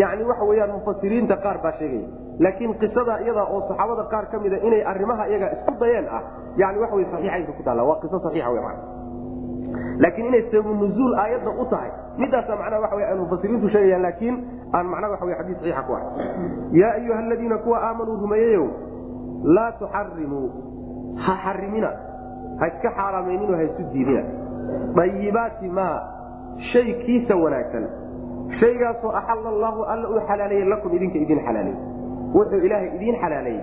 [SPEAKER 1] yani waxa weyaan mufasiriinta qaar baa sheegaya laakiin qisada iyada oo saxaabada qaar ka mida inay arrimaha iyaga isku dayeen ah yani waxa wey saxiixaynka ku taalla waa qiso saxiixa mana laakiin inay sababu nuzuul aayadda u tahay midaasa macnaha waxa aan mufasiriintu sheegayaan laakiin aan macnaha waxa wey xadiis saxiixa ku ahay. Yaa ayuha aladiina kuwa aamanuu rumeeyeyow laa tuxarimuu ha xarimina ha iska xaaraamaynino ha isu diidina. Ayibaati maa shay kiisa wanaagsan. Shaygaasoo axala allaahu alla uu xalaaleeye lakum idinka idin xalaaleeye wuxuu ilaahay idiin xalaaleeyey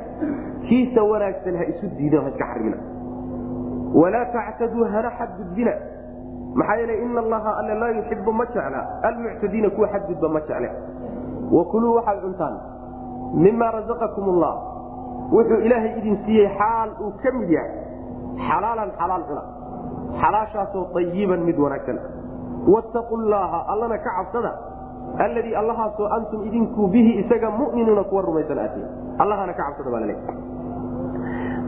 [SPEAKER 1] kiisa wanaagsan ha isu diidin ha iska xarimina walaa tactaduu hana xadgudbina. Maxaa yeele ina allaha alle laa yuxibu ma jecla. Almuctadiina kuwa xadgudba ma jecle. Wakuluu waxaad cuntaan. Mima razaqakum allah wuxuu ilaahay idin siiyey xaal uu ka mid yahay. Xalaalan xalaal cuna. Xalaashaasoo ayiban mid wanaagsan. Wattaqu llaaha allana ka cabsada alladii allahaasoo antum idinku bihi isaga muminuuna kuwa rumaysan atiin allahana ka cabsada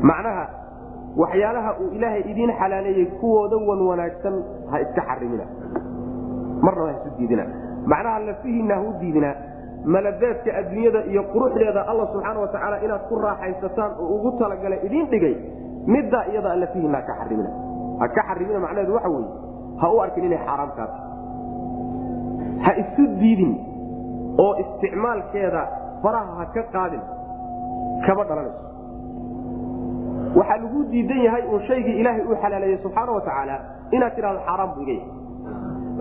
[SPEAKER 1] macnaha waxyaalaha uu ilaahay idiin xalaaleeyey kuwooda wan wanaagsan ha iska xarimina marnaba ha isu diidina macnaha lafihiina ha u diidina maladeedka adduunyada iyo quruxdeeda alla subxaana watacaala inaad ku raaxaysataan oo ugu talagalay idiin dhigay middaa iyada lafihiina haka xarimina ha ka xarimina macnaheedu waxa weye ha u arkin inay xaaraam kaa tahay ha isu diidin oo isticmaalkeeda faraha ha ka qaadin. Kama dhalanayso. Waxaa lagu diidan yahay uun shaygii ilaahay uu xalaaleeyey subxaana wa tacaala inaad tidhahdo xaaraan buu iga yahay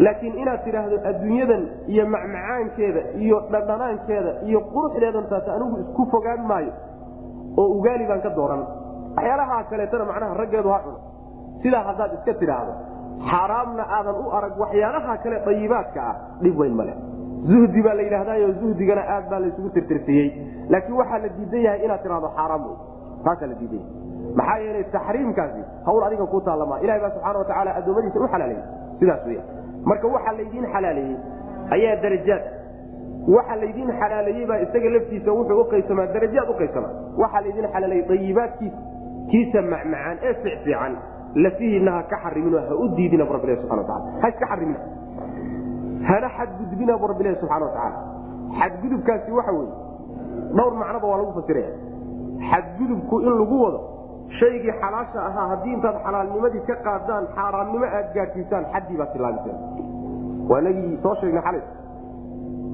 [SPEAKER 1] laakiin inaad tidhaahdo adduunyadan iyo macmacaankeeda iyo dhadhanaankeeda iyo quruxdeedan taas anigu isku fogaan maayo oo ugaali baan ka dooran. Waxyaalaha kaleetana macnaha raggeedu ha cuno. Sidaa haddaad iska tidhaahdo xaaraamna aadan u arag waxyaalaha kale dayibaadka ah dhib weyn male zuhdi baa la yidhaahdayo zuhdigana aad baa laysugu tirtirsiiyey laakiin waxaa la diidan yahay inaad tidhahdo xaaraam taasaa la diidan yahay. Maxaa yeelay taxriimkaasi hawl adiga ku taallama ilahi baa subxana watacaala addoommadiisa u xalaaleeyey sidaas weya marka waxaa laydiin xalaaleeyey ayaa darajaad. Waxa laydiin xalaaleeyey baa isaga laftiisa wuxuu uqaysamaa darajaad uqaysamaa waxaa laydiin xalaaleeyey dayibaadkiisa kiisa macmacaan ee ficfiican lafihiina ha ka xarimino ha u diidina bu rabbilahi subana wataala ha iska xarimina hana xadgudbina bu rabbilahi subxana watacaala xadgudubkaasi waxa weeye dhowr macnoba waa lagu fasiraya. Xadgudubku in lagu wado shaygii xalaasha ahaa haddii intaad xalaalnimadii ka qaadaan xaaraamnimo aad gaadsiisaan xaddii baad tilaabiseen waa nagii soo sheegnay xalay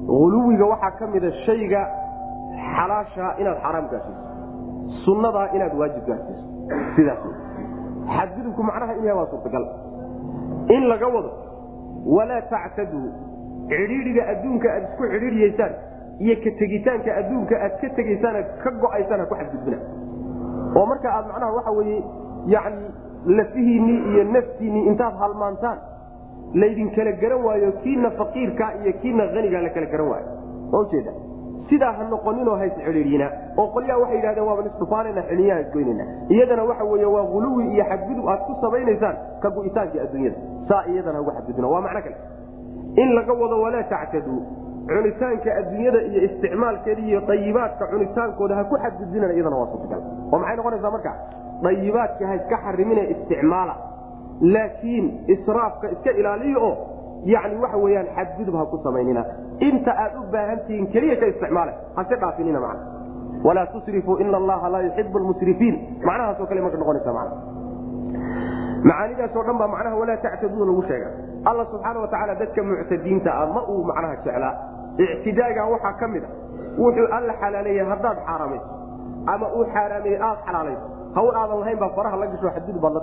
[SPEAKER 1] uluwiga waxaa ka mida shayga xalaasha inaad xaaraam gaadsiiso sunnadaa inaad waajib gaadsiiso sidaas xadgudubku macnaha in yahay waa suurtagal. In laga wado walaa tactaduu cidhiidhiga adduunka aad isku cidhiidhiyeysaan iyo ka tegitaanka adduunka aad ka tegaysaan ka go'aysaan ha ku xadgudbina. Oo marka aad macnaha waxa weye yani lafihiinnii iyo naftiinnii intaad halmaantaan laydin kala garan waayo kiina faqiirka iyo kiina aniga la kala garan waayo. Ma ujeeda sidaa ha noqoninoo hays cidhiidhina oo qolyaha waxay yidhahdeen waaba isdhufaanana xiniyaha isgoynana iyadana waxa wey waa guluwi iyo xadgudub aad ku samaynaysaan ka gu'itaankii adduunyada. Saa iyadana hagu xadgudbina waa macno kale. In laga wado walaa tactaduu cunitaanka adduunyada iyo isticmaalkeeda iyo dayibaadka cunitaankooda ha ku xadgudbinana iyadana waa suurtagal. Oo maxay noqonaysaa marka? Dayibaadka ha iska isticmaala. Laakiin israafka iska ilaaliyo oo yani waxa weyaan xadgudub ha ku samaynina. Inta aad u baahan tihiin keliya ka isticmaala hase dhaafinina man walaa tusrifuu ina allaha laa yuxibu lmusrifiin macnahaasoo kale marka noqonaysa man macaanidaasoo dhan baa macnaha walaa tactaduu lagu sheega. Alla subxaana watacaala dadka muctadiinta ah ma uu macnaha jeclaa. Ictidaaga waxaa ka mid a wuxuu alla xalaaleeyey haddaad xaaraamayso ama uu xaaraameeye aad xalaalayso. Hawl aadan lahayn baa faraha la gasho xadgudub baad la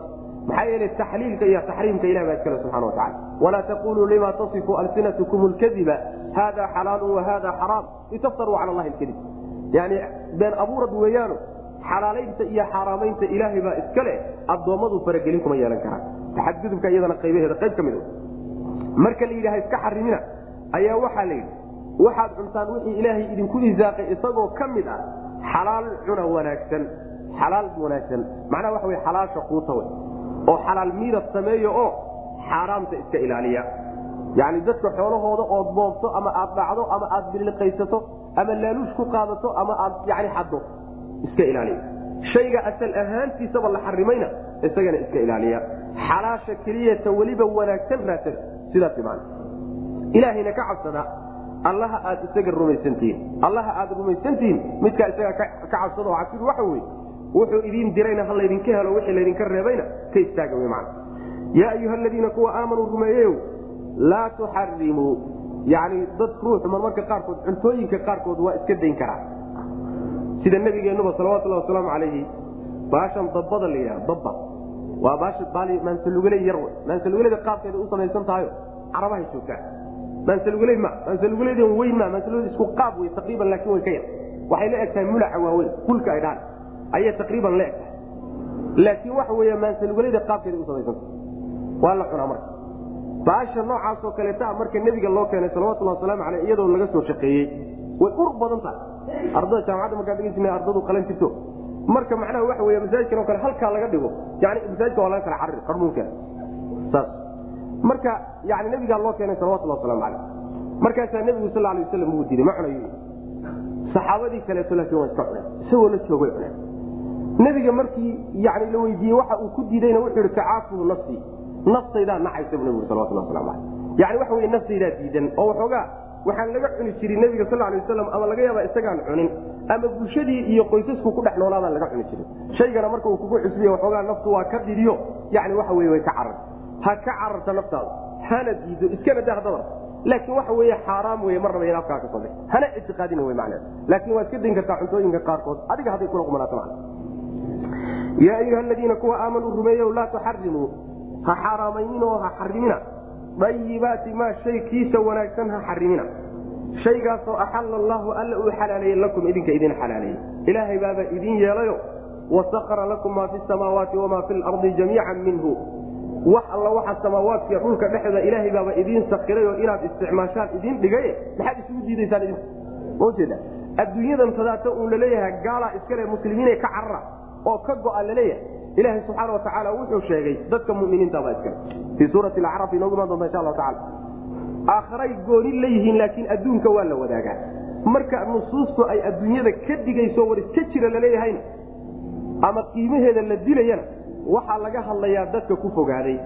[SPEAKER 1] maxaa yeele taxliilka iyo taxriimka ilah baa iskale subxana watacala walaa taquluu lima tasifu alsinatkum lkadiba hada xalaalu wahada xaraam litaftaruu cala allahi lkadib yani been abuurad weeyaano xalaalaynta iyo xaaraamaynta ilaahay baa iskale addoommadu faragelin kuma yeelan karaan. Taxadgudubka iyadana qaybaheeda qayb ka mid marka la yidhaha iska xarimina ayaa waxaa la yidhi waxaad cuntaan wixii ilaahay idinku isaaqay isagoo ka mid ah xalaal cuna wanaagsan xalaal wanaagsan. Macnaha waxa wey xalaasha quuta wey oo xalaal miidab sameeya oo xaaraamta iska ilaaliya. Yani dadka xoolahooda ood boobto ama aad dhacdo ama aad biliqaysato ama laaluush ku qaadato ama aad yani xaddo iska ilaaliya. Shayga asal ahaantiisaba la xarimayna isagana iska ilaaliya. Xalaasha keliyata weliba wanaagsan raadsada sidaas man ilaahayna ka cabsada allaha aad isaga rumaysantihiin. Allaha aad rumaysantihiin midkaa isaga ka cabsada oo waxa weye wuxuu idiin dirayna ha laydinka helo wixii laydinka reebayna ka istaaga wy man yaa ayuha aladiina kuwa aamanuu rumeeyeyo laa tuxarimuu yani dad ruuxu marmarka qaarkood cuntooyinka qaarkood waa iska dayn karaa. Sida nabigeenuba salawatulhi wasalaamu calayhi baashan dabbada la yidhaha dabba. Waa baasha baali maansaluguley yar wey. Qaabkeeda u samaysan tahayo carabahay joogtaa. Maansaluguley ma maansaluguleydan weyn ma maansaluguleyda isku qaab wey taqriiban laakiin way ka yar. Waxay la eg tahay mulaca waaweyn kulka ay dhahan ayay taqriiban la eg tahay laakiin waxa wey maansaluguleyda qaabkeeda u waa la cunaa marka. Baasha noocaasoo kaleeta marka nebiga loo keenay salawatulhi wasalaamu aleyh iyadoo laga soo shaqeeyey way ur badan tahay. Ardada jaamacadda markaa dhegeysa ardadu qalan jirto. Marka macnaha waxa wey masaajidkan o kale halkaa laga dhigo yani masaajidka waa laga kala cariri qarmuunkeeda saas. Marka yani nebigaa loo keenay salawatulhi wasalaamu aleyh markaasaa nebigu sal lay waslam uu diiday ma cunayo saxaabadii kaleeto laakiin waa iska cuneen isagoo la joogay cuneen nebiga markii yani la weydiiyey waxa uu ku diidayna wuxuu ihi tacaafuhu nafsii naftaydaa nacaysa bu waslamu aleyh yani waxa wey naftaydaa diidan. Oo waxoogaa waxaan laga cuni jirin nebiga sal lay waslam ama laga yaaba isagaan cunin ama bulshadii iyo qoysasku ku dhex noolaabaan laga cuni jirin shaygana marka uu kugu cusbiya waxoogaa naftu waa ka didiyo. Yani waxa wey way ka carar. Ha ka cararta naftaada. Hana diido. Iskana dah dabar laakiin waxa wey xaaraam wey mar raba in afkaa ka soo hana ictiqaadina w macneed laakiin waad ka dayn kartaa cuntooyinka qaarkood. Adiga hadday kula qumanaato man yaa ayuha aladiina kuwa aamanuu rumeeyo laa tuxarimuu ha xaaraamayninoo ha xarimina ayibaati maa shay kiisa wanaagsan ha xarimina shaygaasoo axalla allaahu alla uu xalaaleeyey lakum idinka idin xalaaleeyey ilaahay baaba idin yeelayo wasakara lakum maa fi samaawaati wamaa fi lardi jamiican minhu wax alla waxa samaawaadkiiyo dhulka dhexda ilaahay baaba idiin sakiray oo inaad isticmaashaan idiin dhigay maxaad isugu diidaysaan idinku majeeda adduunyadan tadaata uun la leeyahay gaalaa iskale muslimiine ka carara oo ka go-a la leeyahay ilaahay subxaana watacaala wuxuu sheegay dadka muminiintabaa iskale fii suurati acraaf inoogu imaan doonta insha allahu tacala aakharay gooni leeyihiin laakiin adduunka waa la wadaagaa. Marka nusuustu ay adduunyada ka digayso war iska jira laleeyahayna ama qiimaheeda la dilayana waxaa laga hadlayaa dadka ku fogaaday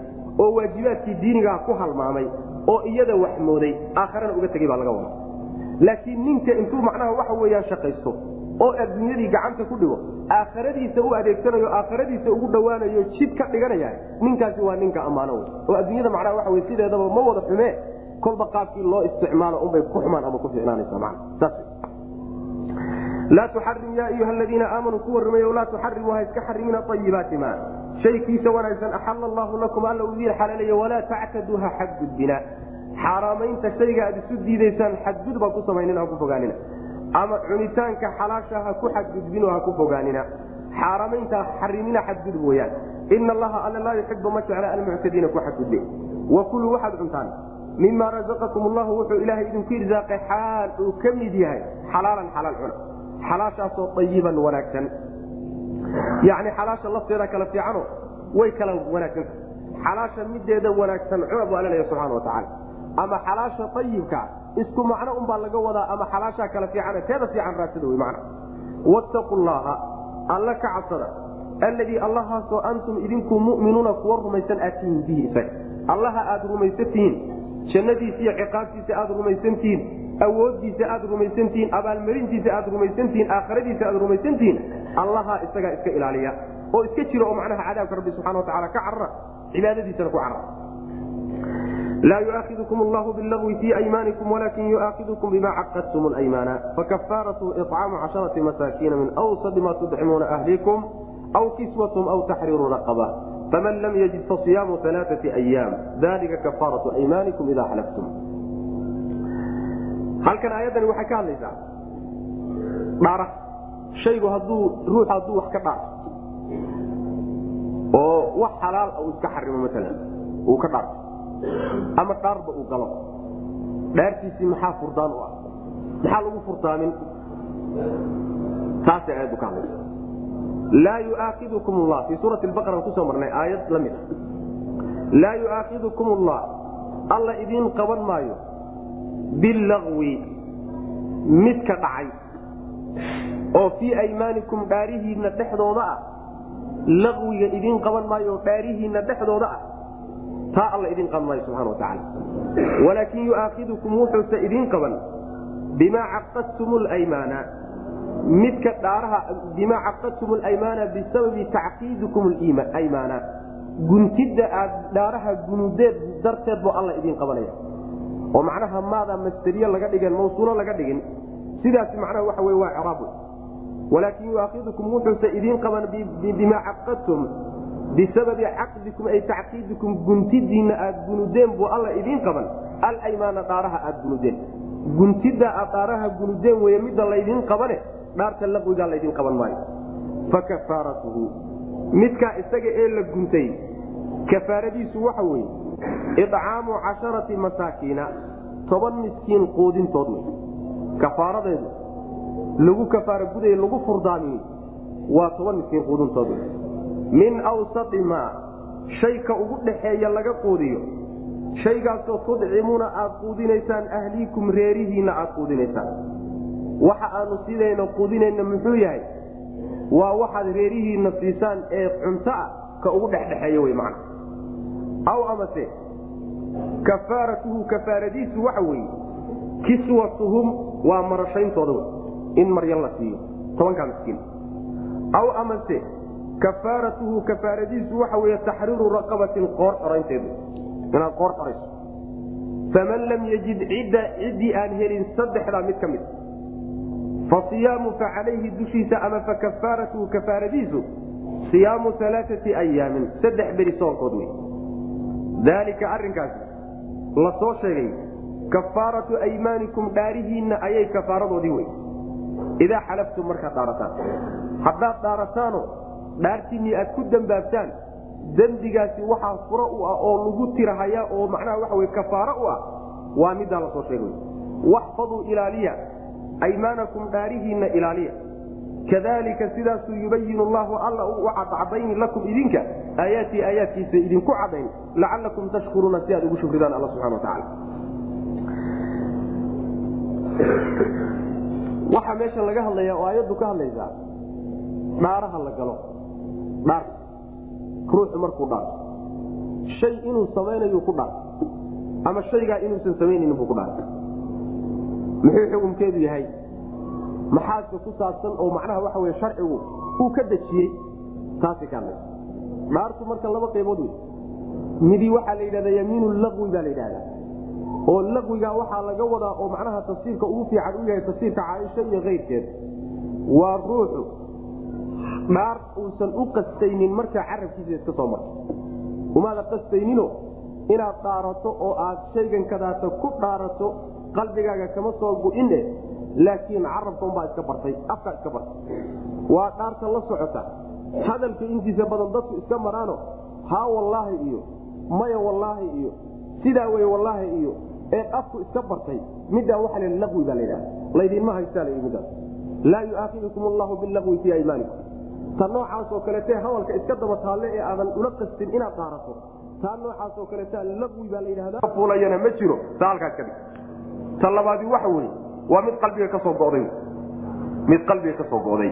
[SPEAKER 1] oo waajibaadkii diinigaa ku halmaamay oo iyada wax mooday aakharana uga tegay baa laga wada laakiin ninka intuu macnaha waxa weyaan shaqaysto oo adduunyadii gacanta ku dhigo aakharadiisa u adeegsanayo aakharadiisa ugu dhowaanayo jid ka dhiganaya ninkaasi waa ninka ammaano oo adduunyada macnaha waxa wey sideedaba ma wada xumee kolba qaabkii loo isticmaalo unbay ku xumaan ama ku ficnaanaysa man saas laa tuxarim ya ayuha aladiina aamanuu kuwa rumeeyo laa tuxarimu ha iska xarimina ayibaati ma shaykiisa wanaagsan axala allahu lakum alla uu idiin xalaalayo walaa tactaduu ha xadgudbina. Xaaraamaynta shayga aad isu diidaysaan xadgudub ha ku samaynin ha ku fogaanina ama cunitaanka xalaasha ha ku xadgudbino ha ku fogaanina. Xaaramaynta xarimina xadgudub weyaan ina allaha alla laa yuxibu ma jecla almuctadiina ku xadgudbe. Wakuluu waxaad cuntaan. Mima razaqakum allahu wuxuu ilaahay idinku irsaaqay xaal uu ka mid yahay. Xalaalan xalaal cuna. Xalaashaasoo ayiban wanaagsan. Yani xalaasha lafteeda kala fiicano way kala wanaagsanta xalaasha mideeda wanaagsan cuna bu alla leeya subxana watacaala ama xalaasha ayibka isku macno unbaa laga wadaa ama xalaashaa kala fiican teeda fiican raadsada wy man wattaqu llaha alla ka cabsada alladii allahaasoo antum idinku muminuuna kuwa rumaysan aad tihiin bihi isaga. Allaha aad rumaysan tihiin jannadiisa iyo ciqaabtiisa aad rumaysantihiin awoodiisa aad rumaysantihiin abaalmarintiisa aad rumaysantihiin aakhiradiisa aad rumaysantihiin allaha isagaa iska ilaaliya. Oo iska jira oo macnaha cadaabka rabbi subxana watacaala ka carara cibaadadiisana ku carara laa yuaaidkum allahu bilagwi fii aymaanikum walakin yuaaidkum bima caqadtum aymaana fakafaaratu icaamu casharati masaakiina min wsadi ma tudcimuuna ahlikum aw kiswatum aw taxriiru raqaba faman lam yajid fasiyaamu alaaai ayaam dalika kafaaratu aymaanikum ida xalaftum halkan aayadani waxay ka hadlaysaa dhara shaygu haduu ruux hadduu wax ka dhaarto oo wax xalaal uu iska xarimo maalan uu ka dhaarto ama dhaarba uu galo. Dhaartiisii maxaa furdaan u ah? Maxaa lagu furtaamin taasay aayaddu ka hadlaysa laa yuaaidkum llah fii suurati baqara ku soo marnay aayad la mid a laa yuaaidkum allah alla idiin qaban maayo. Bilagwi midka dhacay. Oo fii aymaanikum dhaarihiinna dhexdooda ah. Laqwiga idiin qaban maayo dhaarihiinna dhexdooda ah taa alla idiin qaban maayo subxana wa tacaala walaakin yuaakidukum wuxuuse idiin qaban. Bimaa caqadtum lmaana midka dhaaraha bimaa caqadtum alaymaana bisababi tacqiidikum aymaana guntidda aad dhaaraha gunudeed darteed buu alla idiin qabanaya. Oo macnaha maada masteriye laga dhigin mawsuulo laga dhigin sidaas macnaha waxa wey waa craab walaakin yuaakidukum wuxuuse idiin qaban bimaa caqadtum bisababi caqdikum ay tacqiidikum guntidiinna aad gunudeen buu alla idiin qaban alaymaana dhaaraha aad gunudeen guntidda aad dhaaraha gunudeen wey midda laydiin qabane dhaarta laqwigaa laydin qaban maayo fakafaaratuhu midkaa isaga ee la guntay kafaaradiisu waxa weye icaamu casharati masaakiina toban miskiin quudintood wey kafaaradeedu lagu kafaara guday lagu furdaamiye waa toban miskiin quudintood wey min awsai maa shayka ugu dhaxeeya laga quudiyo. Shaygaasoo tudcimuuna aad quudinaysaan ahliikum reerihiinna aad quudinaysaan. Waxa aanu sidayna quudinayna muxuu yahay? Waa waxaad reerihiinna siisaan ee cunto ah ka ugu dhexdhexeeya wey macna. Aw amase kafaaratuhu kafaaradiisu waxa weeye kiswatuhum waa marashayntooda in maryan la siiyo tobankaa miskiin. Aw amase kafaaratuhu kafaaradiisu waxa weeye taxriiru raqabatin qoor xoraynteedu inaad qoor xorayso faman lam yajid ciddii aan helin saddexdaa mid ka mid. Fasiyaamu facalayhi dushiisa ama fakafaaratuhu kafaaradiisu siyaamu alaaati ayaamin saddex beri soonkood wey daalika arrinkaasi la soo sheegay kafaaratu aymaanikum dhaarihiinna ayay kafaaradoodii wey idaa xalaftum markaad dhaarataan. Haddaad dhaarataano dhaartiinnii aad ku dambaabtaan dembigaasi waxaa furo u ah oo lagu tirahaya oo macnaha waxa wey kafaaro u ah waa middaa la soo sheegay waxfaduu ilaaliya aymaanakum dhaarihiinna ilaaliya. Kadalika sidaasuu yubayin llahu alla u cadcadayni lakum idinka aayaatii aayaadkiisa idinku cadayn lacalakum tashkuruuna si aad ugu shukridaan alla subxana watacaala waxaa meesha laga hadlaya oo aayaddu ka hadlaysaa dhaaraha la galo dhaar. Ruuxu markuu dhaarto shay inuu samaynayu ku dhaarto ama shaygaa inuusan samaynaynin buu ku dhaarto muxuu xukunkeedu yahay? Maxaase ku saabsan oo macnaha waxa wey sharcigu uu ka dejiyey taasi ka hadlaysa dhaartu marka laba qaybood wey midi waxaa la yidhahda yamiinu laqwi baa la yidhahda oo laqwiga waxaa laga wadaa oo macnaha tafsiirka ugu fiican u yahay tafsiirka caaisha iyo keyrkeed waa ruuxu dhaar uusan u qastaynin markaa carabkiisa iska soo marto. Umaada qastaynino inaad dhaarato oo aad shaygan kadaata ku dhaarato qalbigaaga kama soo gu-ine laakiin carabka unbaa iska bartay afkaa iska bartay. Waa dhaarta la socota. Hadalka intiisa badan dadku iska maraano haa wallaahi iyo maya wallaahi iyo sidaa wey wallaahi iyo ee afku iska bartay. Middaa waxa la laqwi baa ladhaha laydinma haystaa middaas laa yuaakidukum allahu bilaqwi fii aymaanikum ta noocaasoo kalete hawalka iska daba taalle ee aadan ula qastin inaad dhaarato taa noocaasoo kaleta laqwi baa ladhahdafuulayana ma jiro ta halkaas ka ta labaadi waxa weye waa mid qalbiga ka soo goday. Mid qalbiga ka soo go'day.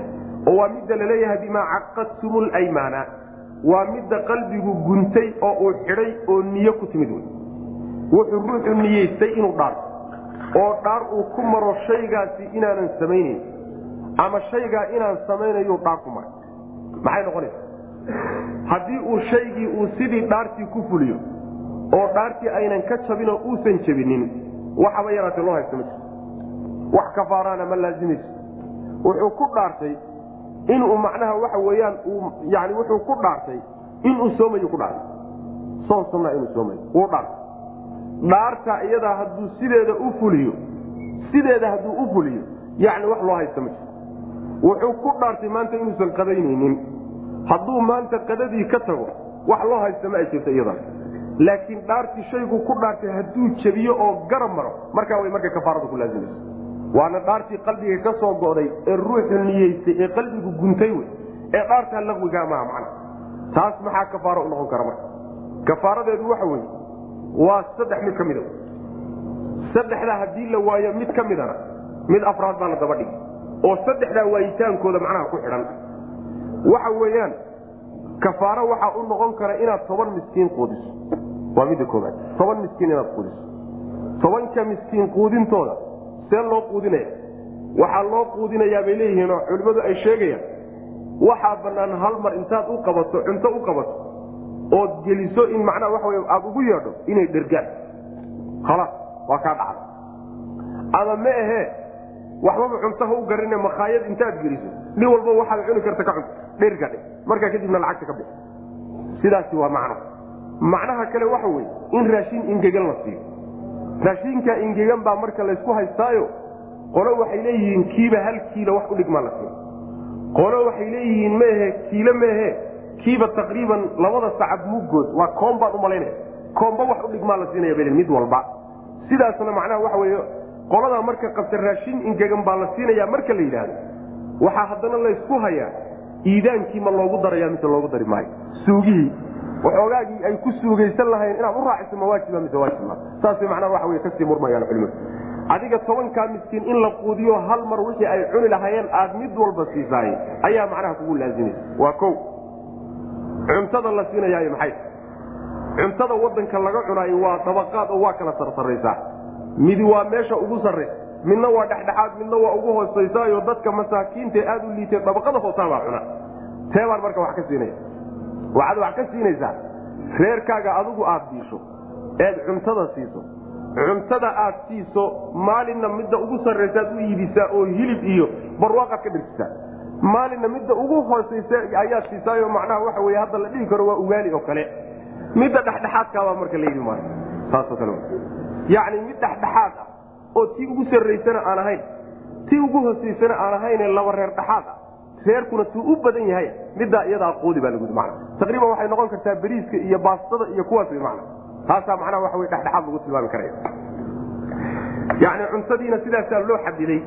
[SPEAKER 1] Oo waa midda la leeyahay bimaa caqadtum lymaana waa midda qalbigu guntay oo uu xidhay oo niyo ku timid wey wuxuu ruuxu niyeystay inuu dhaarto oo dhaar uu ku maro shaygaasi inaanan samaynayn ama shaygaa inaan samaynayu dhaar ku maray maxay noqonaysa? Haddii uu shaygii uu sidii dhaartii ku fuliyo oo dhaartii aynan ka jabinoo uusan jabinin waxaba yaraatee loo haysta ma jirto wax kafaaraana ma laazimayso wuxuu ku dhaartay inuu macnaha waxa weyaan yani wuxuu ku dhaartay inuu soomayu ku dhaartay. Soon sunna inuu soomayo wuu dhaartay. Dhaarta iyadaa hadduu sideeda u fuliyo sideeda hadduu u fuliyo yani wax loo haysta ma jirto wuxuu ku dhaartay maanta inuusan qadaynaynin. Hadduu maanta qadadii ka tago wax loo haysta ma ay jirto iyadan laakiin dhaartii shaygu ku dhaartay hadduu jebiyo oo garab maro markaa way markay kafaaradu ku laazimayso waana dhaartii qalbiga ka soo go'day ee ruuxu niyeystay ee qalbigu guntay wey ee dhaartaa laqwigaa maha macna. Taas maxaa kafaaro u noqon kara marka? Kafaaradeedu waxa weye waa saddex mid ka mida. Saddexdaa haddii la waayo mid ka midana mid afraad baa la daba dhigi oo saddexdaa waayitaankooda macnaha ku xidhan. Waxa weeyaan kafaaro waxaa u noqon kara inaad toban miskiin quudiso. Waa midda kooaad toban miskiin inaad quudiso. Tobanka miskiin quudintooda see loo quudinaya? Waxaa loo quudinayaa bay leeyihiin oo culimmadu ay sheegayaan waxaa bannaan hal mar intaad u qabato cunto u qabato ood geliso in macnaha waxa wey aada ugu yeedho inay dhergaan. Khalaas waa kaa dhacda ama ma ahee waxbaba cuntaha u garine makhaayad intaad geliso. Nin walba waxaad cuni karta ka cunto dherga dhe markaa kadibna lacagta ka bixi. Sidaasi waa macno. Macnaha kale waxa weye in raashin ingegan la siiyo. Raashinka ingegan baa marka laysku haystaayo qolo waxay leeyihiin kiiba hal kiilo wax udhigmaa la siiyo. Qolo waxay leeyihiin mehe kiilo mehe kiiba taqriiban labada sacab muggood waa koom baan u malaynaya koomba wax udhigmaa la siinaya bal mid walba. Sidaasna macnaha waxa weye qoladaa marka qabta raashin ingegan baa la siinaya marka la yidhaahdo waxaa haddana laysku hayaa iidaankii ma loogu daraya mise loogu dari maayo. Suugihii waxoogaagii ay ku suugaysan lahayn inaad u raaciso mawaajiba mise waajibma saasay macnaha waxa wey ka sii murmayaan culimadu. Adiga tobankaa miskiin in la quudiyo hal mar wixii ay cuni lahaayeen aad mid walba siisaay ayaa macnaha kugu laazimaysa waa ko cuntada la siinayaayo maxay? Cuntada wadanka laga cunaayo waa dabaqaad oo waa kala sarsaraysaa midi waa meesha ugu sarraysa midna waa dhexdhexaad midna waa ugu hoosaysayo dadka masaakiinta aad u liitay dabaqada hoosaabaa cuna. Teebaan marka wax ka siinaya. Waxaad wax ka siinaysaa reerkaaga adigu aad diisho eed cuntada siiso. Cuntada aad siiso maalinna midda ugu sarraysaad u iibisaa oo hilib iyo barwaaqaad ka dhirsisaa maalinna midda ugu hoosaysa ayaad siisaayo macnaha waxa wey hadda la dhihi karo waa ugaali oo kale. Midda dhexdhexaadkaabaa marka la yidhi maayo saasoo kale yacni mid dhexdhexaad ah oo tii ugu sarraysana aan ahayn tii ugu hosaysana aan ahayne laba reer dhexaad ah reerkuna tuu u badan yahay middaa iyadaa quudi baa lagu man taqriiban waxay noqon kartaa beriiska iyo baastada iyo kuwaas man taasaa macnaha waxa wey dhexdhexaad lagu tilmaami karaya. Yani cuntadiina sidaasaa loo xadiday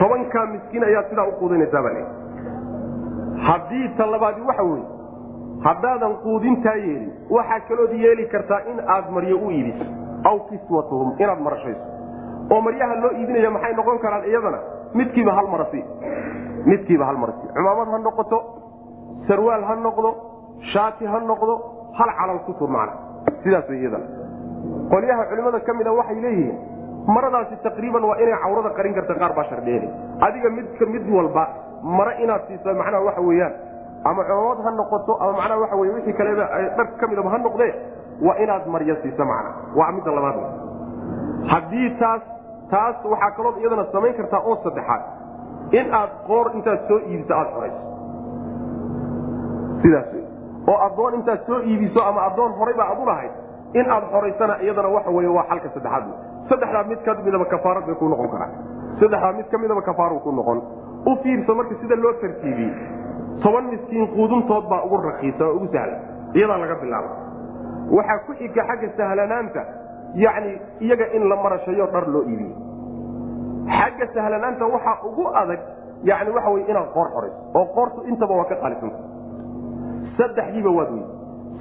[SPEAKER 1] tobankaa miskiin ayaad sidaa u quudinaysaa baa haddii ta labaadi waxa weye haddaadan quudintaa yeelin waxaa kalood yeeli kartaa in aad maryo u iibiso aw kiswatuhum inaad marashayso. Oo maryaha loo iibinaya maxay noqon karaan iyadana? Midkiiba hal marasi. Midkiiba hal marasi. Cumaamad ha noqoto sarwaal ha noqdo shaati ha noqdo hal calal ku tur macna. Sidaas way iyadana. Qolyaha culimmada ka mida waxay leeyihiin maradaasi taqriiban waa inay cawrada qarin karta qaar baa shardheeli adiga midka mid walba mare inaad siiso macnaha waxa weeyaan ama culamad ha noqoto ama macnaha waxa wey wixii kaleba dhar ka midaba ha noqdee waa inaad maryo siiso macna. Waa midda labaad. Haddii taas taas waxaa kalood iyadana samayn kartaa oo saddexaad. In aad qoor intaad soo iibiso aada xorayso sidaas oo addoon intaad soo iibiso ama addoon horaybaa ad u lahayd in aad xoraysana iyadana waxa wey waa xalka saddexaad saddexdaa mid ka midaba kafaarad bay ku noqon karaa saddexdaa mid ka midaba kafaar ku noqon. U fiirso marka sida loo tartiibiyey toban miskiin quuduntood baa ugu rakiisa oo ugu sahlan iyadaa laga bilaaba waxaa ku xiga xagga sahlanaanta yani iyaga in la marashayo dhar loo iibiyo. Xagga sahlanaanta waxaa ugu adag yani waxa wey inaad qoor xorayso oo qoortu intaba waa ka qaalisanta saddexdiiba waad wey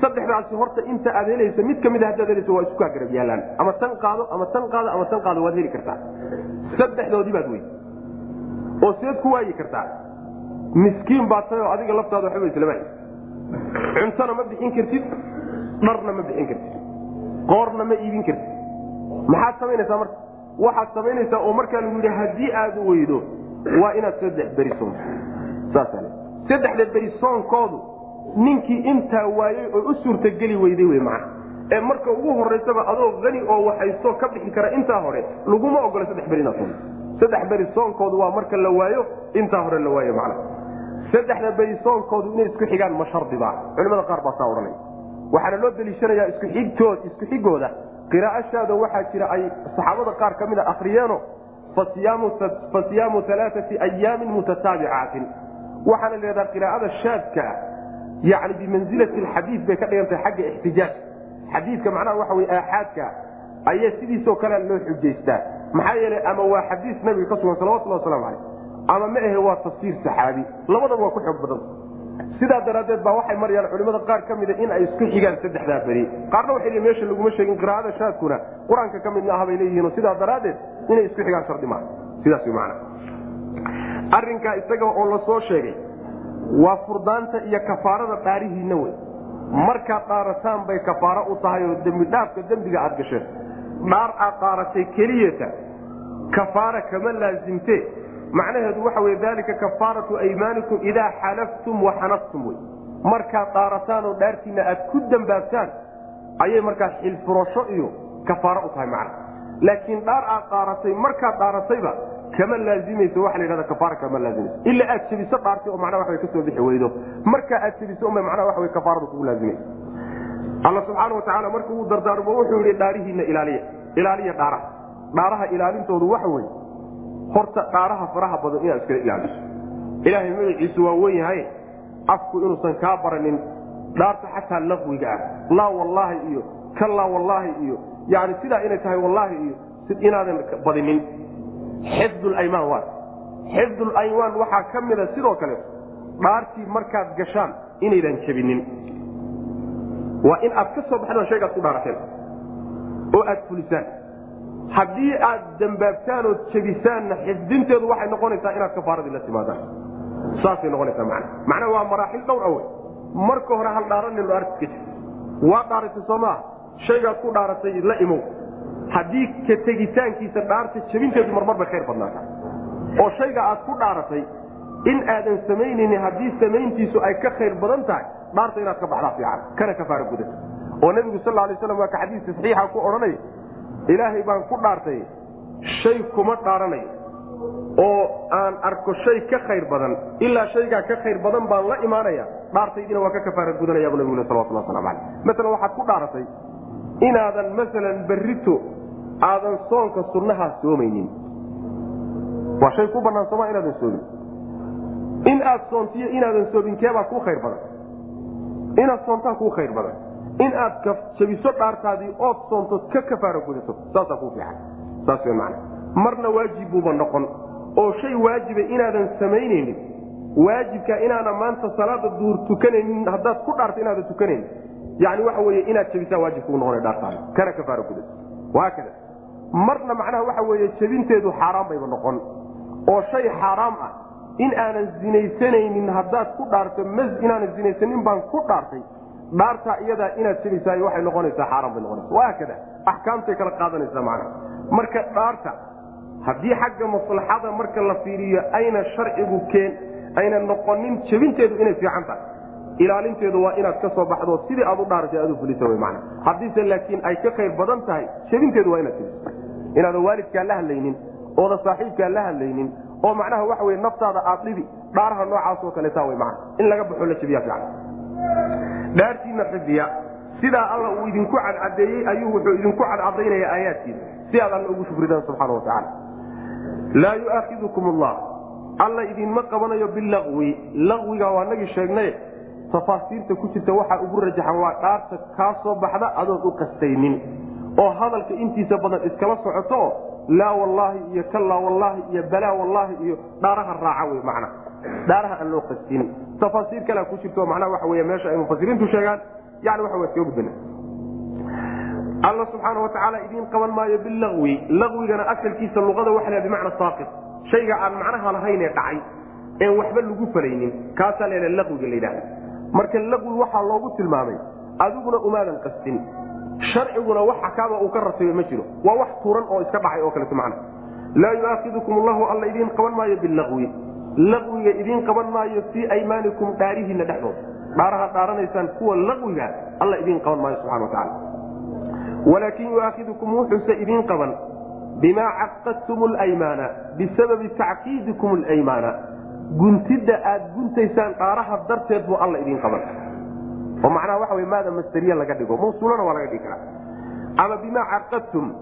[SPEAKER 1] saddexdaasi horta inta aad helayso mid ka mid hadaad helayso waa isku garab yaalaan. Ama tan qaado ama tan qaado ama tan qaado waad heli kartaa. Saddexdoodii baad wey oo seed ku waayi kartaa miskiin baa tahay oo adiga laftaada waxba islama cuntona ma bixin kartid dharna ma bixin kartid qoorna ma iibin kartid. Maxaad samaynaysaa marka? Waxaad samaynaysaa oo markaa lagu yidhi haddii aad weydo waa inaad saddex beri soonto saasa saddexda beri soonkoodu ninkii intaa waayey oo u suurtageli weyday wey macana ee marka ugu horaysaba adoo hani oo waxaysto ka bixi kara intaa hore laguma ogola saddex beri inaad soonto saddex beri soonkoodu waa marka la waayo intaa hore la waayo macna saddexda beri soonkoodu inay isku xigaan ma shardiba culimada qaar baa saa odhanaya waxaana loo deliishanayaa iskuxigtood isku xigooda. Qiraa'ashaada waxaa jira ay saxaabada qaar ka mida akriyeeno fa siyaamu alaaati ayaamin mutataabicaatin. Waxaana leedaha qiraa'ada shaadka yani bimansilati alxadiid bay ka dhigantahay xagga ixtijaaj. Xadiidka macnaha waxa wey aaxaadka ayaa sidiisoo kalea loo xujaystaa. Maxaa yeelay ama waa xadiis nabiga ka sugan salawatullah waslamu caleyh ama ma ahe waa tafsiir saxaabi. Labadaba waa ku xoog badan. Sidaa daraaddeed baa waxay marayaan culimada qaar ka mida in ay isku xigaan saddexdaa beri qaarna waxay leeyiin meesha laguma sheegin qiraa'ada shaadkuna qur'aanka ka mid maaha bay leeyihiin. Sidaa daraaddeed inay isku xigaan shardi maaha. Sidaas wy macana arrinkaa isaga oo la soo sheegay waa furdaanta iyo kafaarada dhaarihiinna wey. Markaad dhaarataan bay kafaaro u tahay oo dembi dhaafka dembiga aad gasheen. Dhaar aad dhaaratay keliyata kafaara kama laasimte macnaheedu waxa wey dalika kafaaratu aymaanikum idaa xalaftum waxanaftum wey markaad dhaarataan oo aad ku dambaabtaan ayay markaa xilfurasho iyo kafaaro u tahay macna. Laakiin dhaar aad dhaaratay markaad dhaaratayba kama laazimayso waa la yhahda kafaara kama laazimayso ilaa aad jebiso dhaartay oo macnaha waxbay ka soo bixi weydo. Markaa aad jebiso unbay macnaha waxa wey kafaaradu kugu laazimaysa alla subxaana watacaala markuu uu dardaarmo wuxuu yidhi dhaarihiinna ilaaliya. Ilaaliya dhaaraha. Dhaaraha ilaalintoodu waxa wey horta dhaaraha faraha badan inaad iskala ilaaliso. Ilaahay magaciisu waa wen yahay afku inuusan kaa baranin dhaarta xataa laqwiga ah laa wallaahi iyo ka laa wallaahi iyo yani sidaa inay tahay wallaahi iyo inaadan badinin. Xifdulaymaan waa. Xifdulaymaan waxaa ka mida sidoo kale dhaartii markaad gashaan inaydan jabinin waa in aad ka soo baxdaan shaygaad ku dhaarateen oo aad fulisaan haddii aad dambaabtaan ood jebisaanna xifdinteedu waxay noqonaysaa inaad kafaaradii la timaadaan. Saasay noqonaysaa man macnaa waa maraaxil dhowr awe marka hore hal dhaaranin dhaartiska jir waa dhaaratay soo maa shaygaad ku dhaaratay la imow. Haddii ka tegitaankiisa dhaarta jebinteedu marmar bay khayr badnaataa. Oo shayga aad ku dhaaratay in aadan samaynaynin haddii samayntiisu ay ka khayr badan tahay dhaarta inaad ka baxdaa fiican. Kana kafaara gudata oo nebigu sal lay slam waa ka xadiis saxiixa ku odhanay ilaahay baan ku dhaartay shay kuma dhaaranayo oo aan arko shay ka khayr badan ilaa shaygaa ka khayr badan baan la imaanaya dhaartaydiina waa ka kafaara gudanayaabu nabigule salawatullah waslamu caleyh maalan waxaad ku dhaaratay inaadan masalan berrito aadan soonka sunnahaa soomaynin. Waa shay ku bannaan sooma inaadan soomin in aad soontiyo inaadan soomin keebaa kuu khayr badan. Inaad soontaa kuu khayr badan in aad jabiso dhaartaadii ood soontood ka kafaaro gudato. Saasaa kuu fiican. Saas w man marna waajib buuba noqon. Oo shay waajiba inaadan samaynaynin waajibka inaana maanta salaada duur tukanaynin haddaad ku dhaarto inaadan tukanaynin. Yani waxa wey inaad jabisaa waajib kuu noqona dhaartaada. Kana kafaaro gudato. Haakada marna macnaha waxa weeye jabinteedu xaaraan bayba noqon. Oo shay xaaraam ah in aanan zinaysanaynin haddaad ku dhaarto m inaanan zinaysanin baan ku dhaartay dhaartaa iyadaa inaad jabisaay waxay noqonaysaa xaaraan bay noqonaysa wahaakada axkaamtay kala qaadanaysaa macnaha. Marka dhaarta haddii xagga maslaxada marka la fiiriyo ayna sharcigu keen ayna noqonin jabinteedu inay fiican tahay. Ilaalinteedu waa inaad ka soo baxdo sidii aad u dhaaratay aad u fulisa w man haddiise laakiin ay ka khayr badan tahay jabinteedu waa inaad jabiso inaadan waalidkaa la hadlaynin ooda saaxiibkaa la hadlaynin oo macnaha waxa wey naftaada aad dhibi dhaaraha noocaasoo kaleeta w man in laga baxo la jabiya fiican dhaartiina xidiya sidaa alla uu idinku cadcadeeyey ayuu wuxuu idinku cadcadaynaya aayaadkiisa. Si aad alla ugu shukridaan subxana watacaala laa yuaakidukum allah alla idinma qabanayo bilaqwi laqwiga waa nagii sheegnay. Tafaasiirta ku jirta waxaa ugu rajaxan waa dhaarta kaa soo baxda adoon u qastaynin. Oo hadalka intiisa badan iskala socoto laa wallaahi iyo kalaa wallaahi iyo balaa wallaahi iyo dhaaraha raaca wey macna dhaaraha aan loo qastin tafaasiir kalea ku jirto macnaha waxa wey meesha ay mufasiriintu sheegaan yani waxa wa soo gudbana alla subxaana watacaala idiin qaban maayo bilaqwi laqwigana asalkiisa luqada waxa la bimacna saaqit. Shayga aan macnaha lahaynee dhacay een waxba lagu falaynin kaasaa la laqwiga la yidhahda marka laqwi waxaa loogu tilmaamay adiguna umaadan qastin sharciguna wax xakaama uu ka ratibay ma jiro. Waa wax turan oo iska dhacay oo kaleto macna. Laa yuaakidukum allahu alla idiin qaban maayo bilaqwi laqwiga idiin qaban maayo fii aymaanikum dhaarihiinna dhexdooda dhaaraha dhaaranaysaan kuwa laqwiga alla idiin qaban maayo subxana watacaala walaakin yuaakidukum wuxuuse idiin qaban. Bimaa caqadtum lymaana bisababi tacqiidikum lymaana guntidda aad guntaysaan dhaaraha darteed buu alla idiin qaban. Oo macnaha waxa wey maada masteriya laga dhigo mawsuulana waa laga dhigi karaa. Ama bimaa caqadtum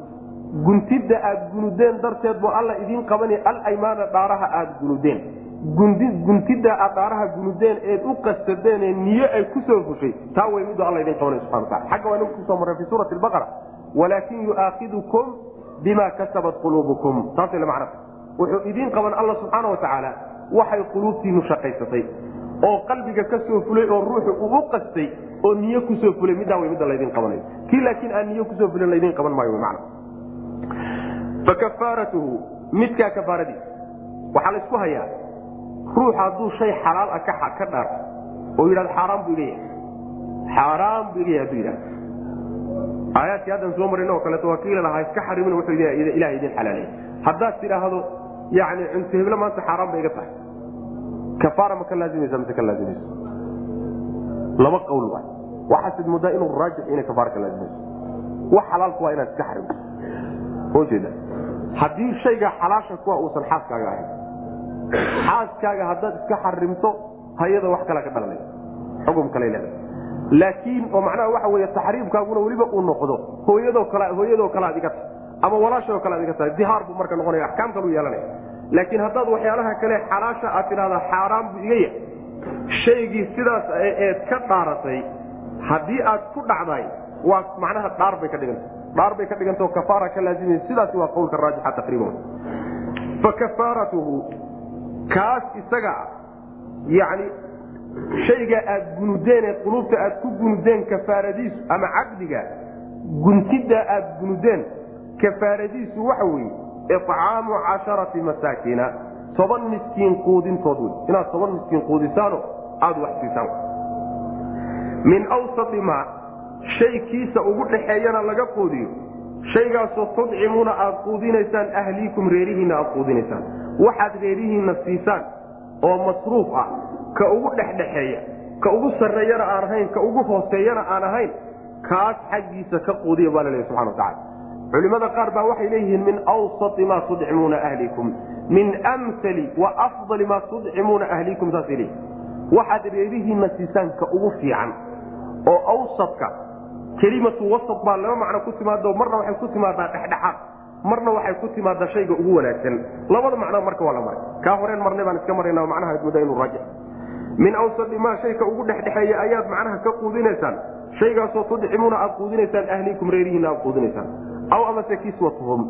[SPEAKER 1] guntidda aad gunudeen darteed buu alla idiin qabani alaymaana dhaaraha aad gunudeen guntidda aad dhaaraha gunudeen eed u qasadeenee niyo ay ku soo fushay taa way miduu alla idin qabanay subxana wataala xagga waa inagu ku soo marray fi suurati albaqara walaakin yu'aakidukum bima kasabat quluubukum. Taasay la macnata wuxuu idiin qaban alla subxaana wa tacaala waxay quluubtiinu shaqaysatay oo qalbiga ka fulay oo ruuxu uu u qastay oo niyo ku soo fulay. Middaa way midda laydin qabanayo kii laakiin aan niyo ku soo fulin laydin qaban maayo man fakafaaratuhu midkaa kafaaradiisa waxaa laysku hayaa ruux hadduu shay xalaal ah ka dhaarto oo yidhahdo xaaraan buu iga yahay xaaraan buu iga yahay hadduu yidhahdo. Aayaadkii haddan soo marin oo kaleeto waa lahaa iska xarimin wuxuu ilahay idin xalaalay. Haddaad tidhaahdo yani cunto heblo maanta xaaraan bay iga tahay. Kafaara ma ka laazimaysa mise ka laazimayso laba qawl waay. Waxaasid moodaa inuu raajix inay kafaara ka laazimayso wax xalaalku waa inaad iska xarimto ojeeda haddii shayga xalaasha kuwa uusan xaaskaaga ahayn xaaskaaga haddaad iska xarimto hayada wax kala ka dhalanay xugum kale leedahay. Laakiin oo macnaha waxa wey taxriimkaaguna weliba uu noqdo hooyadoo hooyadoo kale aad iga tahay ama walaashoo kale aad iga tahay dihaar buu marka noqonaya axkaam kalu yeelanaya. Laakiin haddaad waxyaalaha kale xalaasha aad tidhahdaa xaaraan buu iga yahay. Shaygii sidaas eed ka dhaaratay haddii aad ku dhacday waa macnaha dhaar bay ka dhiganta dhaar bay ka dhigantao kafaara ka laazimay sidaasi waa qowlka raajixa taqriiban. Fa kafaaratuhu kaas isaga yani shayga aad gunudeen ee quluubta aad ku gunudeen kafaaradiisu ama caqdiga guntidda aad gunudeen kafaaradiisu waxa weeye icaamu casharati masaakina toban miskiin quudintood wey inaad toban miskiin quudisaano aada wax siisaan. Min awsai maa shay kiisa ugu dhaxeeyana laga quudiyo shaygaasoo tudcimuuna aad quudinaysaan ahliikum reerihiinna aad quudinaysaan. Waxaad reerihiinna siisaan oo masruuf ah ka ugu dhexdhexeeya ka ugu sarreeyana aan ahayn ka ugu hooseeyana aan ahayn kaas xaggiisa ka quudiya baa laleeyahy subxana watacala culimada qaar baa waxay leeyihiin min awsai maa tudcimuuna ahlikum min mali wa afdali maa tudcimuuna ahlikum saasay leeyihiin waxaad reerihiinna siisaan ka ugu fiican oo awsadka kelimatu wasat baa laba macno ku timaado marna waxay ku timaadaa dhexdhexaad. Marna waxay ku timaada shayga ugu wanaagsan. Labada macno marka waa la maray. Kaa horeen marnay baan iska marayna macnaha mudda inuu raajix min awsadi maa shayka ugu dhexdhexeeya ayaad macnaha ka quudinaysaan. Shaygaasoo tudcimuuna aad quudinaysaan ahliikum reerihiina aad quudinaysaan. Aw amase kiswatuhum.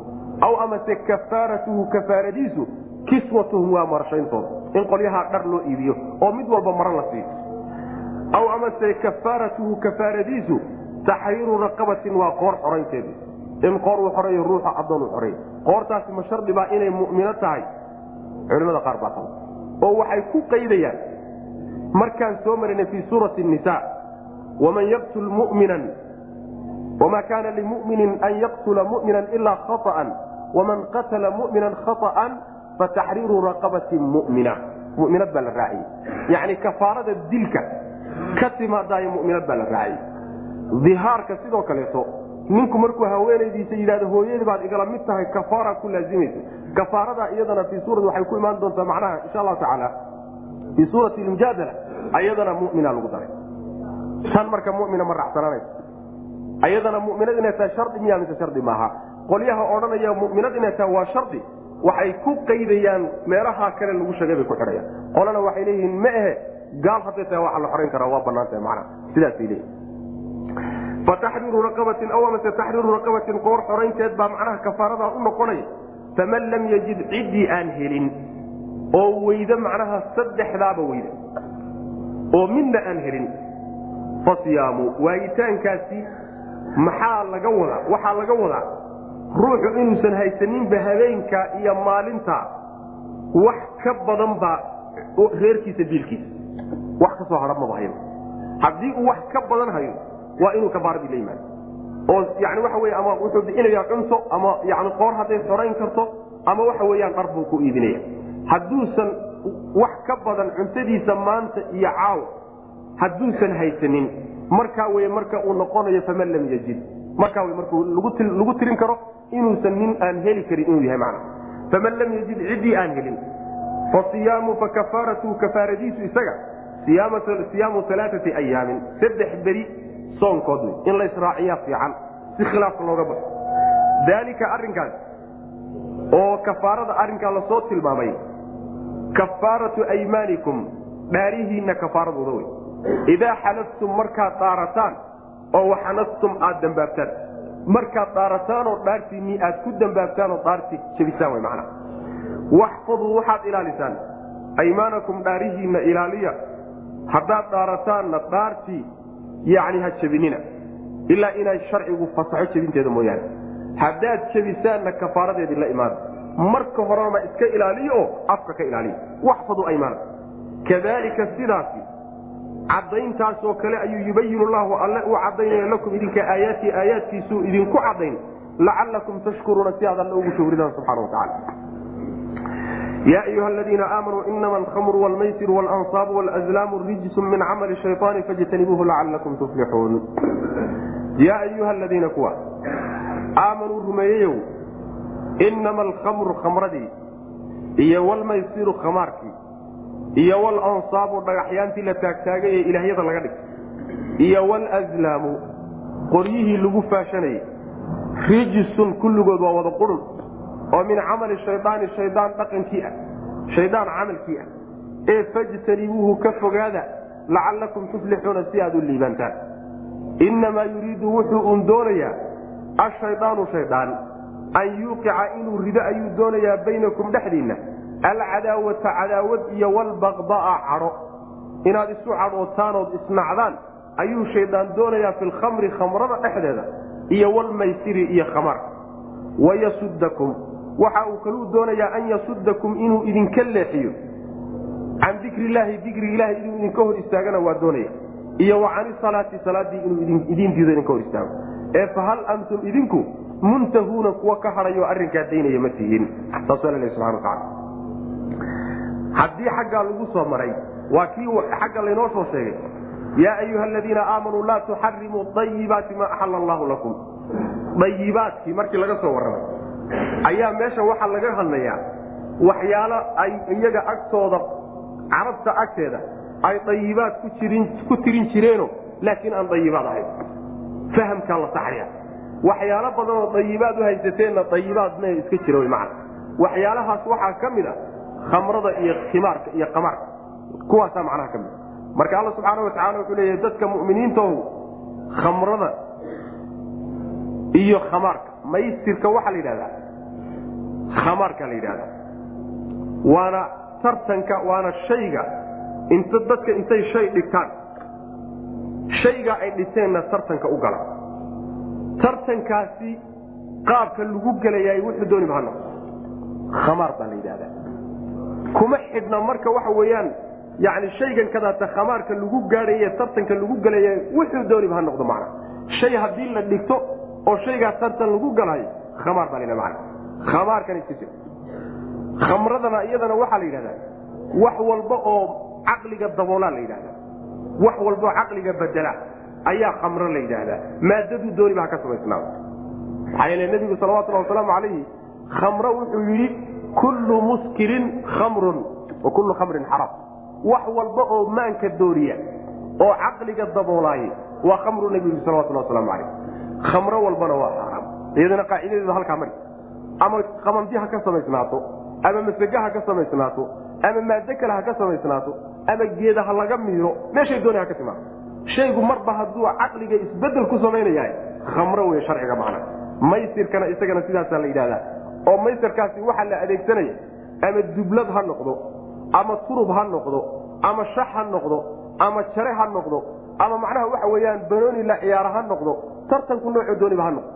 [SPEAKER 1] Aw amase kafaaratuhu kafaaradiisu. Kiswatuhum waa marashayntooda. In qolyahaa dhar loo iibiyo oo mid walba maro la siiyo aw amase kafaaratuhu kafaaradiisu taxriiru raqabatin waa qoor xoraynteedu in qoor uu xoreeyo ruuxa adoon u xoreeyo qoortaasi ma shardi baa inay mumino tahay culimada qaar baa qabay oo waxay ku qaydayaan markaan soo marinay fii suurati nisa waman yaqtul muminan wma kaana limuminin an yaqtula mumina ilaa khaaan waman qatala mumina khaaan fataxriiru raqabati mumina muminad baa la raaciyey yani kafaarada dilka ka timaadayo muminad baa la raaciyey ihaarka sidoo kaleeto ninku markuu haweenaydiisa yidhahdo hooyadii baad igala mid tahay kafaara ku laazimaysa kafaarada iyadana fii suurati waxay ku imaan doontaa macnaha insha allahu tacaala fii suurati mujaadala ayadana mumina lagu daray. Tan marka mumina ma raacsanaanaysa ayadana muminad inay tahay shardi miya mise shardi maaha? Qolyaha odhanaya muminad inay tahay waa shardi. Waxay ku qaydayaan meelaha kale lagu sheegay bay ku xidhayaan. Qolana waxay leeyihiin ma ahe gaal hadday tahay waxa la xorayn karaa waa banaantahay macnaha. Sidaasay leeyihiin fataxriiru raqabatin aw amase taxriiru raqabatin qoor xoraynteed baa macnaha kafaaradaa u noqonaya faman lam yajid ciddii aan helin oo weyda macnaha saddexdaaba weyda oo midna aan helin fasiyaamu waayitaankaasi maxaa laga wadaa waxaa laga wadaa ruuxu inuusan haysaninba habeenka iyo maalinta wax ka badan baa reerkiisa biilkiisa wax ka soo hadha hayo haddii uu wax ka badan hayo waa inuu kabaaradii la yimaado. Oo yani waxa wey ama wuxuu bixinayaa cunto ama yani qoor hadday xorayn karto ama waxa weeyaan dhar buu ku iibinaya. Hadduusan wax ka badan cuntadiisa maanta iyo caaw hadduusan haysanin. Markaa wey marka uu noqonayo faman lam yajid. Markaa w markuu lagu tirin karo inuusan nin aan heli karin inuu yahay man faman lam yajid ciddii aan helin. Fasiyaamu fakafaaratu kafaaradiisu isaga. Siyaamu alaaati ayaamin saddex beri soonkood in la israaciyaa fiican si khilaafka looga baxo. Daalika arrinkaas oo kafaarada arrinkaa la soo tilmaamay kafaaratu aymaanikum dhaarihiinna kafaaradooda wey idaa xalaftum markaad dhaarataan oo waxanastum aad dambaabtaan. Markaad dhaarataan oo dhaartiinnii aad ku dambaabtaan oo dhaartii jebisaan wy macnaa waxfaduu waxaad ilaalisaan. Aymaanakum dhaarihiinna ilaaliya. Haddaad dhaarataanna dhaartii yacni ha jebinina. Ilaa inay sharcigu fasaxo jebinteeda mooyaane. Haddaad jebisaanna kafaaradeedii la imaada marka horena iska ilaaliyo oo afka ka ilaaliya waxfaduu aymaanakum kadalika sidaasi cadayntaasoo kale ayuu yubayin llahu alle uu cadaynaya lakum idinka aayaatii aayaadkiisuu idinku cadayn lacalakum tashkuruuna si aad alle ugu shugridaan subxana watacaala ya ayuha aladiina aamanuu inama alkhamru wlmaysiru wlansaabu wlazlaamu rijsu min camali shayطaani fajtanibuuhu lacalakum tuflixuun yaa ayuha aladiina kuwa aamanuu rumeeyeyow inama alkhamru khamradii iyo wlmaysiru khamaarkii iyo walansaabu dhagaxyaantii la taagtaagay ee ilaahyada laga dhigay iyo wlazlaamu qoryihii lagu faashanayay rijisun kulligood waa wada qurun oo min camali shayaani shaydaan dhaqankii ah shaydaan camalkii ah ee fajtanibuuhu ka fogaada lacallakum tuflixuuna si aad u liibantaan innamaa yuriidu wuxuu uun doonayaa ashayaanu shaydaan an yuuqica inuu rido ayuu doonayaa baynakum dhexdiinna alcadaawata cadaawad iyo walbaqdaa cadho inaad isu cadhootaanood isnacdaan ayuu shaydaan doonayaa fi lkhamri khamrada dhexdeeda iyo walmaysiri iyo khamarka wayasudakum waxa uu kaluu doonayaa an yasudakum inuu idinka leexiyo. Can dikri illaahi dikri ilahi inuu idinka hor istaagana waa doonaya. Iyo wa cani salaati salaadii inuu idiin diido idinka hor istaago. Ee fahal antum idinku muntahuuna kuwa ka hadhayo arrinkaa daynaya ma tihiin. Saas waa lalehy subxana wataala haddii xaggaa lagu soo maray waa kii xagga laynoo soo sheegay yaa ayuha aladiina aamanuu laa tuxarimuu ayibaati maa axala allahu lakum. Ayibaadkii markii laga soo warramay ayaa meesha waxaa laga hadlayaa waxyaalo ay iyaga agtooda carabta agteeda ay dayibaad ku tirin jireeno laakiin aan dayibaad ahayn. Fahamkaa la saxaya waxyaalo badan oo dayibaad u haysateenna dayibaadna iska jira wy macana waxyaalahaas waxaa ka mid a khamrada iyo khimaarka iyo qamaarka. Kuwaasaa macnaha ka mid marka alla subxaana watacala wuxuu leeyahay dadka mu'miniintaow khamrada iyo khamaarka maysirka waxaa la yidhahdaa. Khamaarka la yidhahdaa. Waana tartanka waana shayga. Inta dadka intay shay dhigtaan. Shaygaa ay dhiteenna tartanka u gala. Tartankaasi qaabka lagu gelayaay wuxuu dooniba ha noqdo. Khamaar baa la yidhahdaa. Kuma xidhna marka waxa weeyaan yani shaygan kadaata khamaarka lagu gaadhaye tartanka lagu gelaya wuxuu dooniba ha noqdo macna. Shay haddii la dhigto oo shaygaa tartan lagu galayo khamaar baa la mana khamaarkan iska jira. Khamradana iyadana waxaa la yidhahdaa wax walba oo caqliga daboolaa la yidhahdaa. Wax walbaoo caqliga bedela ayaa khamro la yidhaahdaa maadaduu dooniba ha ka samaysnaada maxaa yeele nebigu salawatullahi wasalaamu calayhi khamro wuxuu yidhi kullu muskirin khamrun wa kullu khamrin xaraam. Wax walba oo maanka dooriya oo caqliga daboolaaye waa khamru nebigu salawatullah waslamu calayh khamro walbana waa xaaraam iyadana qaacidadeedu halkaa mari ama qabanti ha ka samaysnaato ama masage ha ka samaysnaato ama maado kale ha ka samaysnaato ama geeda ha laga miiro meeshay dooni ha ka timaado. Shaygu marba hadduu caqliga isbeddel ku samaynayahay khamro wey sharciga macna. Maysirkana isagana sidaasaa la yidhahdaa oo maysirkaasi waxaa la adeegsanaya ama dublad ha noqdo ama turub ha noqdo ama shax ha noqdo ama jare ha noqdo ama macnaha waxa weyaan banooni la ciyaara ha noqdo tartanku noocoo dooniba ha noqdo.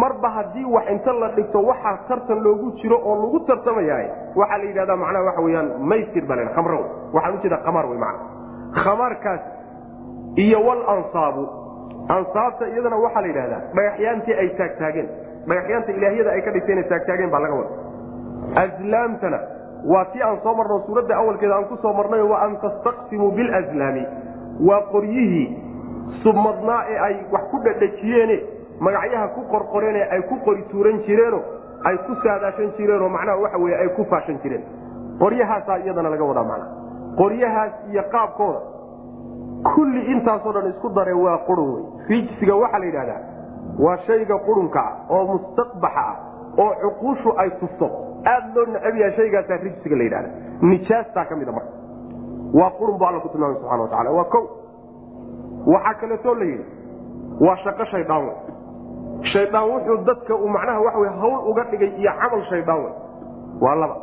[SPEAKER 1] Marba haddii wax inta la dhigto waxaa tartan loogu jiro oo lagu tartamayahay waxaa la yidhahdaa macnaha waxa weyaan maysir baa la khamro waxaan ujeeda khamaar wey mana khamaarkaas iyo walansaabu ansaabta iyadana waxaa la yidhahdaa dhagaxyaantii ay taagtaageen dhagaxyaanta ilaahyada ay ka dhigteen taagtaageen baa laga wada azlaamtana waa tii aan soo marno suuradda awalkeeda aan ku soo marnay wa an tastaqsimuu bilazlaami waa qoryihii submadnaa ee ay wax ku dhadhajiyeene magacyaha ku qorqoreene ay ku qori tuuran jireeno ay ku saadaashan jireenoo macnaha waxa weye ay ku faashan jireen. Qoryahaasaa iyadana laga wadaa macnaha. Qoryahaas iyo qaabkooda. Kulli intaasoo dhan isku dare waa qurun wey rijsiga waxaa la yidhahdaa waa shayga qurunka ah oo mustaqbaxa ah oo cuquushu ay tufto aad loo necab shaygaasaa rijsiga la yidhahda nijaastaa ka mida marka. Waa qurun bu alla ku tilmaamay subxana wa tacala waa ko waxaa kaleetoo la yidhi waa shaqo shaydaan shaydaan wuxuu dadka uu macnaha wey hawl uga dhigay iyo camal shaydaan wey waa laba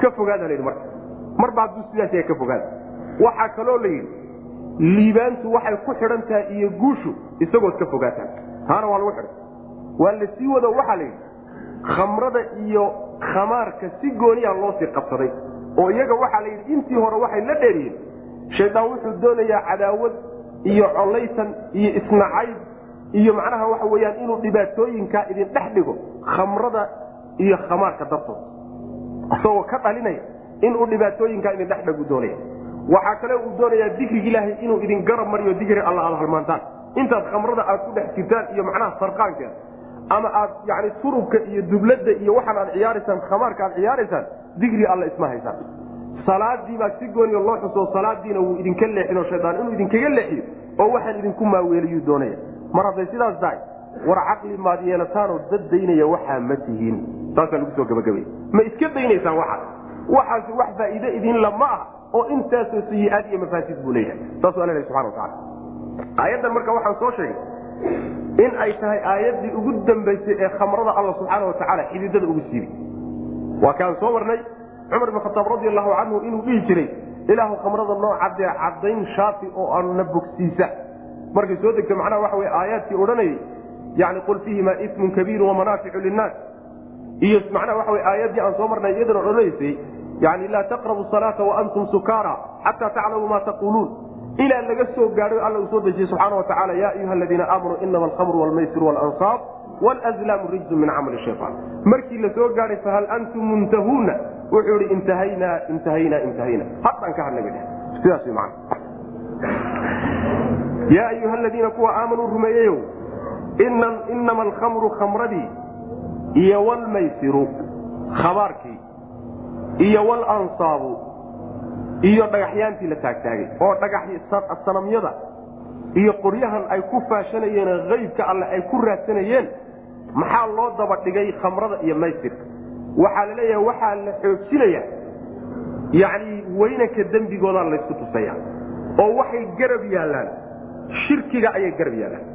[SPEAKER 1] ka fogaada la yidhi marka. Marba hadduu sidaas yahay ka fogaada. Waxaa kaloo la yidhi liibaantu waxay ku xidhan tahay iyo guushu isagood ka fogaataan taana waa lagu xidhay. Waa la sii wado waxaa la yidhi khamrada iyo khamaarka si gooniyaa loo sii qabsaday. Oo iyaga waxaa la yidhi intii hore waxay la dheeriyeen. Shaydaan wuxuu doonayaa cadaawad iyo collaytan iyo isnacayb iyo macnaha waxa weyaan inuu dhibaatooyinkaa idin dhex dhigo khamrada iyo khamaarka dartood. Isagoo ka dhalinaya inuu dhibaatooyinkaa idin dhex dhigu doonaya. Waxaa kale uu doonayaa dikriga ilaahay inuu idin garab mariyo dikri alla aad halmaantaan intaad khamrada aad ku dhex jirtaan iyo macnaha sarqaankeeda ama aad yani turubka iyo dublada iyo waxaan aad ciyaaraysaan khamaarka aad ciyaaraysaan dikri alla isma haysaan salaadii baa si gooniyo loo xuso salaadiina wuu idinka leexino shaydaan inuu idinkaga leexiyo oo waxaan idinku maaweeliyuu doonaya. Mar hadday sidaas tahay war caqli maad yeelataanoo dad daynaya waxaa ma tihiin. Taasaa lagu soo gabagabay ma iska daynaysaan waxaas? Waxaasi wax faa'iide idinla ma ah oo intaasoo sayi-aad iyo mafaasid buu leeyahay. Saasuu alla subxana watacala aayaddan marka waxaan soo sheegay in ay tahay aayaddii ugu dambaysay ee khamrada alla subxaana wa tacaala xididada ugu siibay. Waa kaan soo marnay cumar bin khataab radi allahu canhu inuu dhihi jiray ilaahu khamrada noo cadee caddayn shaafi oo aanna bogsiisa. Markay soo degto macnaha waxa wey aayaadkii odhanayay yani qul fiihima ismun kabiiru wamanaaficu linnaas. Iyo macnaha waxa wey aayaddii aan soo marnay iyadana odhanaysay yani laa taqrabu salaata waantum sukaara xataa taclamuu ma taquuluun. Ilaa laga soo gaadho alla uu soo dejiyey subxaana wa tacala ya ayuha aladiina aamanuu inama alkhamru walmaysiru walansaab wlazlaamu rijzu min camali shayaan markii la gaadhay fahal antum muntahuuna wuxuu ihi intahaynaa intahaynaa intahayna. Haddaan ka hadnay sidaas man yaa ayuha aladiina kuwa aamanuu rumeeyeyow inama alkhamru khamradii iyo wlmaysiru khabaarkii iyo walansaabu iyo dhagaxyaantii la taagtaagay oo dhagaxsanamyada iyo qoryahan ay ku faashanayeen aybka alle ay ku raadsanayeen maxaa loo daba dhigay khamrada iyo maysirka waxaa la leeyahay waxaa la xoojinaya yacni weynanka dembigoodaa laysku tusaya oo waxay garab yaallaan shirkiga ayay garab yaallaan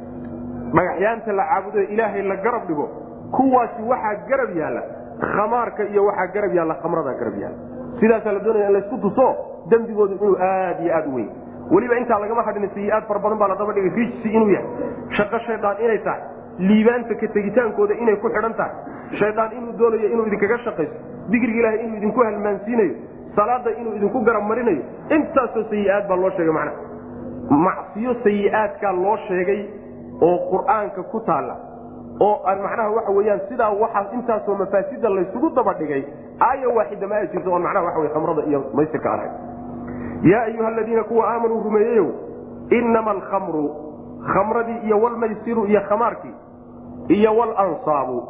[SPEAKER 1] dhagaxyaanta la caabudo ilaahay la garab dhigo kuwaasi waxaa garab yaalla khamaarka iyo waxaa garab yaalla khamradaa garab yaalla. Sidaasaa la doonaya in laysku tuso dembigoodu inuu aad iyo aad u weyn. Weliba intaa lagama hadhin sayi-aad fara badan baa la daba dhigay rijsi inuu yahay. Shaqo shaydaan inay tahay liibaanta ka tegitaankooda inay ku xidhan tahay. Shaydaan inuu doonayo inuu idinkaga shaqayso. Digriga ilaahay inuu idinku halmaansiinayo. Salaada inuu idinku garab marinayo. Intaasoo sayi-aad baa loo sheegay macnaha. Macsiyo sayi-aadkaa loo sheegay oo qur'aanka ku taalla. Oo aan macnaha waxa weyaan sidaa waxaa intaasoo mafaasida laysugu daba dhigay. Aaya waaxida ma ay jirto oon macnaha waxa wey khamrada iyo maysirka aan yaa ayuha aladiina kuwa aamanuu rumeeyeyow inama alkhamru khamradii iyo walmaysiru iyo khamaarkii iyo walansaabu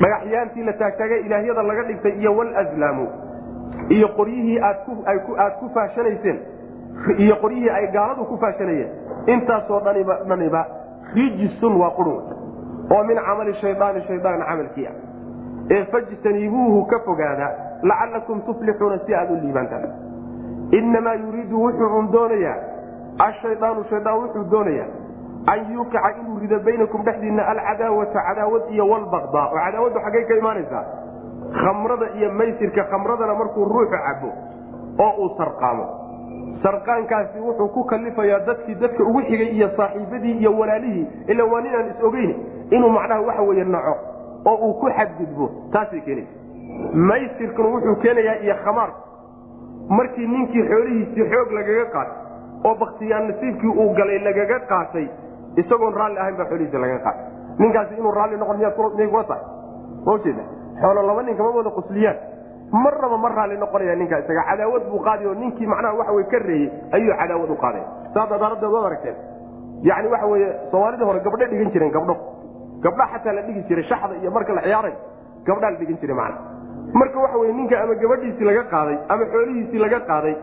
[SPEAKER 1] dhagaxyaantii la taagtaagay ilaahyada laga dhigtay iyo walazlaamu iyo qoryihii aad ku faashanayseen. Iyo qoryihii ay gaaladu ku faashanayeen. Intaasoo dhaniba rijisun waa qurun oo min camali shayaani shayaan camalkii ah. Ee fajtanibuuhu ka fogaada lacalakum tuflixuuna si aad u liibaantaan. Inamaa yuriidu wuxuu un doonayaa ashayaanu shayaan wuxuu doonayaa an yuuqica inuu rido baynakum dhexdiinna alcadaawata cadaawad iyo walbaqdaa oo cadaawadu xaggay ka imaanaysaa khamrada iyo maysirka khamradana markuu ruuxu cabo oo uu sarqaamo sarqaankaasi wuxuu ku kalifayaa dadkii dadka ugu xigay iyo saaxiibadii iyo walaalihii ila waa ninaan is ogeyn inuu macnaha waxa weye naco oo uu ku xadgudbo taasay keenaysa maysirkuna wuxuu keenayaa iyo khamaarku markii ninkii xoolihiisii xoog lagaga qaatay oo baktiyaan nasiibkii uu galay lagaga qaatay isagoon raalli ahayn baa xoolihiisi lagaga qaatay ninkaasi inuu raalli noqon miyay kula tahay majeeda xoolo laba nin kama wada qusliyaan. Marnaba ma raalli noqonaya ninkaa isaga. Cadaawad buu qaaday oo ninkii macnaha waxa wey ka reeyey ayuu cadaawad u qaaday. Saasa daradeed waad aragteen? Yani waxa weye soomaalidii hore gabdho dhigan jireen gabdho. Gabdha xataa la dhigi jiray shaxda iyo marka la ciyaaray gabdhaa la dhigan jiray macna marka waxa wey ninka ama gabadhiisii laga qaaday ama xoolihiisii laga qaaday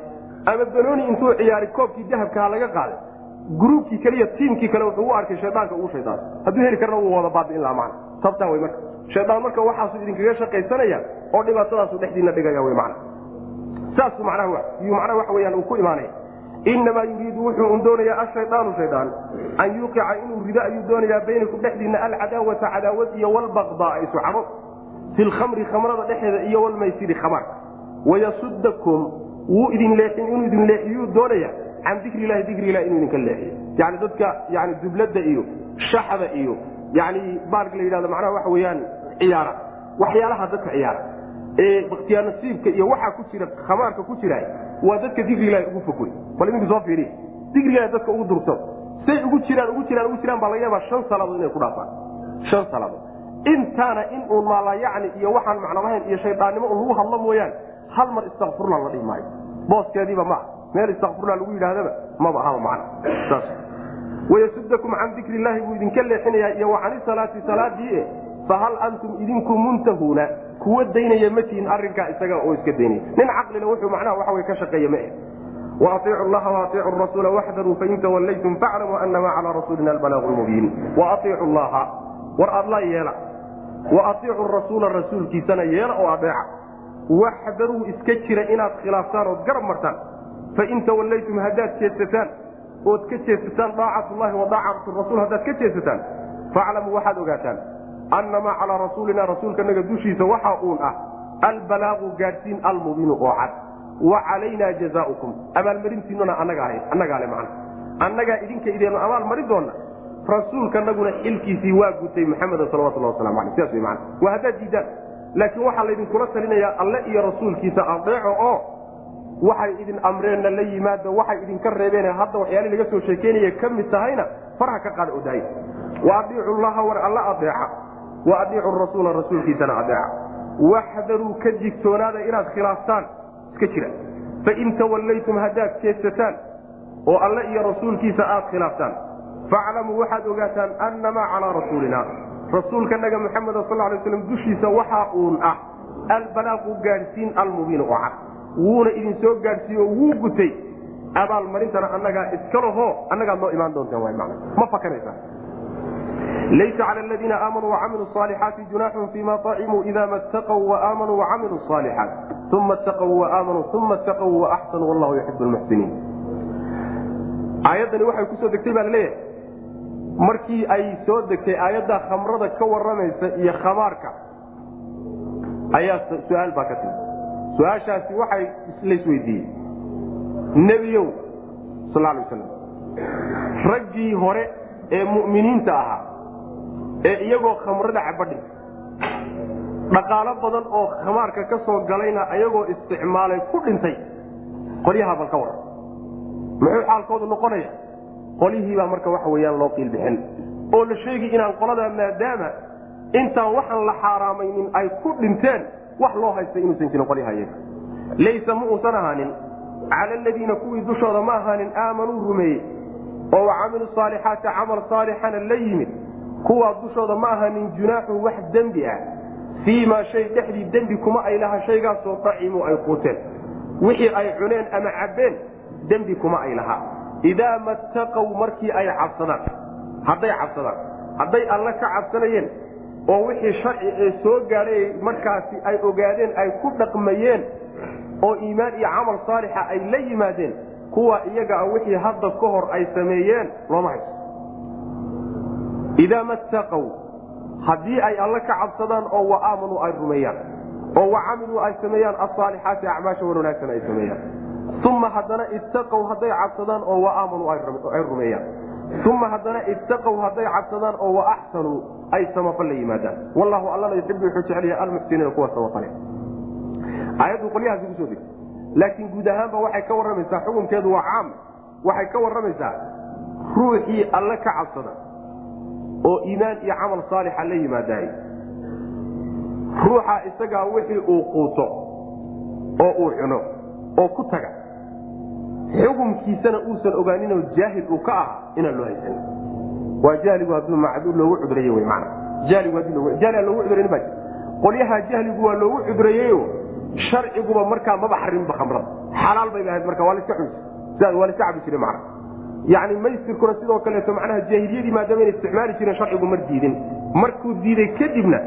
[SPEAKER 1] ama banooni intuu ciyaari koobkii dahabkaha laga qaaday gruubkii kaliya tiimkii kale wuxuu u arkay shaydaanka uu shaydaan hadduu heli karna wuu wada baabi'in lahaa macna tabtaa wey marka. Shaydaan marka waxaasu idinkaga shaqaysanaya oo dhibaatadaasu dhexdiina dhigaya wy mana saasu manaha yuu macnaha waxa weyaan uu ku imaanaya. Inamaa yuriidu wuxuu un doonayaa ashayaanu shaydaan an yuuqica inuu rido ayuu doonayaa baynakum dhexdiina alcadaawata cadaawad iyo walbaqdaa isu cabo. Fi lkhamri khamrada dhexeeda iyo walmaysiri khamaarka wayasudakum wuu idin leexin inuu idin leexiyuu doonaya can dikri ilahi dikri ilahi inuu idinka leexiyo yani dadka yani dublada iyo shaxda iyo yani baalka la yidhahdo macnaha waxa weeyaan ciyaara waxyaalaha dadka ciyaara ee baktiyaa nasiibka iyo waxaa ku jira khamaarka ku jira waa dadka dikri ilahi ugu fogwey bal idinku soo fiiriy dikri ilahi dadka ugu durto say ugu jiraan ugu jiraan ugu jiraan baa laga yaabaa shan salaadood inay ku dhaafaan shan salaadood intaana in uun maalayacni iyo waxaan macno lahayn iyo shaydaannimo un lagu hadlo mooyaane hal mar istakfurla la dhihi maayo booskeediiba maa meel istakfurla lagu yidhaahdaba maba ahaba macna. Saas. Wayasudakum can dikri illaahi buu idinka leexinayaa iyo wa cani salaati salaadii e fahal antum idinku muntahuuna? Kuwa daynaya matihin arrinkaa isaga oo iska daynaya. Nin caqlila wuxuu macnaha waxa wey ka shaqeeya ma eh. Waaiicu llaha waaiicu rasuula waxdaruu fain tawallaytum faclamuu anamaa calaa rasuulina albalaaqu lmubiin waaiicu llaha war adla yeela. Waaiicu rasuula rasuulkiisana yeela oo adeeca waxdaruu iska jira inaad khilaaftaan ood garab martaan fain tawallaytum haddaad jeedsataan ood ka jeedsataan daacatullahi wa daacatu rasuul haddaad ka jeedsataan faclamuu waxaad ogaataan annamaa calaa rasuulina rasuulkanaga dushiisa waxaa uun ah albalaaqu gaadhsiin almubiinu oo cad wa calaynaa jazaaukum abaalmarintiinuna annaga ahayd annagaa idinka ideenu abaalmarin doonna rasuulkanaguna xilkiisii waa gutay maxameda salawatullah waslamu aleh sidaas wey mana waa haddaad diidaan laakiin waxaa laydinkula talinayaa alle iyo rasuulkiisa adeeco oo waxay idin amreenna la yimaado waxay idinka reebeen hadda waxyaali laga soo sheekeynaya ka mid tahayna farha ka qaada odaay wa llaha war alla adeeca wa adiicu rasuula rasuulkiisana adeeca waxdaruu ka digtoonaada inaad khilaaftaan iska jira. Fain tawallaytum haddaad jeedsataan oo alle iyo rasuulkiisa aad khilaaftaan faclamuu waxaad ogaataan annamaa calaa rasuulina. Rasuulkanaga muxameda sal lay slam dushiisa waxaa uun ah albalaaqu gaadhsiin almubiinu oo cad wuuna idin soo gaadhsiiyo wuu gutay. Abaalmarintana annagaa iska lahoo annagaad noo imaan doontaan ma fakanaysaa laysa cala aladiina aamanuu wacamiluu saalixaati junaaxun fima acimuu ida ma ttaqw waaaamanuu wacamiluu saalixaat uma ttaqw waaaamanuu uma ttaqw waaxsanuu wallahu yuxibu lmuxsiniin aayaddani waxay ku soo degtay baa la leeyahay markii ay soo degtay aayadda khamrada ka waramaysa iyo khamaarka ayaa su'aal baa ka timi su'aashaasi waxay laisweydiiyey nebiyow sal lay waslam raggii hore ee mu'miniinta ahaa ee iyagoo khamrada cabadhi dhaqaalo badan oo khamaarka ka soo galayna ayagoo isticmaalay ku dhintay qolyaha bal ka waran. Muxuu xaalkoodu noqonaya? Qolihiibaa marka waxa weyaan loo qiilbixin oo la sheegi inaan qoladaa maadaama intaan waxaan la xaaraamaynin ay ku dhinteen wax loo haysta inuusan jirin qolyaha iyaga laysa ma uusan ahaanin. Cala aladiina kuwii dushooda ma ahaanin aamanuu rumeeyey. Oo wacamilu saalixaati camal saalixana la yimid. Kuwaa dushooda ma ahaanin junaaxun wax dembi ah. Fii maa shay dhexdii dembi kuma ay laha shaygaasoo dacimuu ay quuteen. Wixii ay cuneen ama cabbeen dembi kuma ay lahaa idaa mattaqow markii ay cabsadaan hadday cabsadaan hadday alle ka cabsanayeen oo wixii sharci ee soo gaadhay markaasi ay ogaadeen ay ku dhaqmayeen oo iimaan iyo camal saalixa ay la yimaadeen kuwa iyaga a wixii hadda ka hor ay sameeyeen looma hayso idaa mattaqow haddii ay alle ka cabsadaan oo wa aamanuu ay rumeeyaan oo wa camiluu ay sameeyaan asaalixaati acmaasha wan wanaagsan ay sameeyaan. Uma haddana ittaqow hadday cabsadaan oo wa aamanuu ay rumeeyaan uma haddana ittaqow hadday cabsadaan oo wa axsanuu ay samafal la yimaadaan. Wallahu allana yuxibu wuxuu jecelyahay almuxsiniina kuwa samafale aayaddu qolyahaasi ku soo degtay laakiin guud ahaanba waxay ka warramaysaa xukunkeedu waa caam. Waxay ka warramaysaa ruuxii alle ka cabsada oo iimaan iyo camal saalixa la yimaadaay ruuxa isagaa wixii uu quuto oo uu cuno oo ku taga xukumkiisana uusan ogaaninoo jaahil uu ka aha inaan loo haysan waa jahligu hadduu macduur loogu cudreeye wy man jahligu haddii jahli aan loogu cudraynin baa qolyaha jahligu waa loogu cudreeyeyo sharciguba markaa maba xarinba khamrada xalaal bay ahayd marka waa laska sidaas waa laska cabi jire macna. Yacni maysirkuna sidoo kaleeto macnaha jaahiliyadii maadaama inay isticmaali jireen sharcigu mar diidin. Markuu diiday kadibna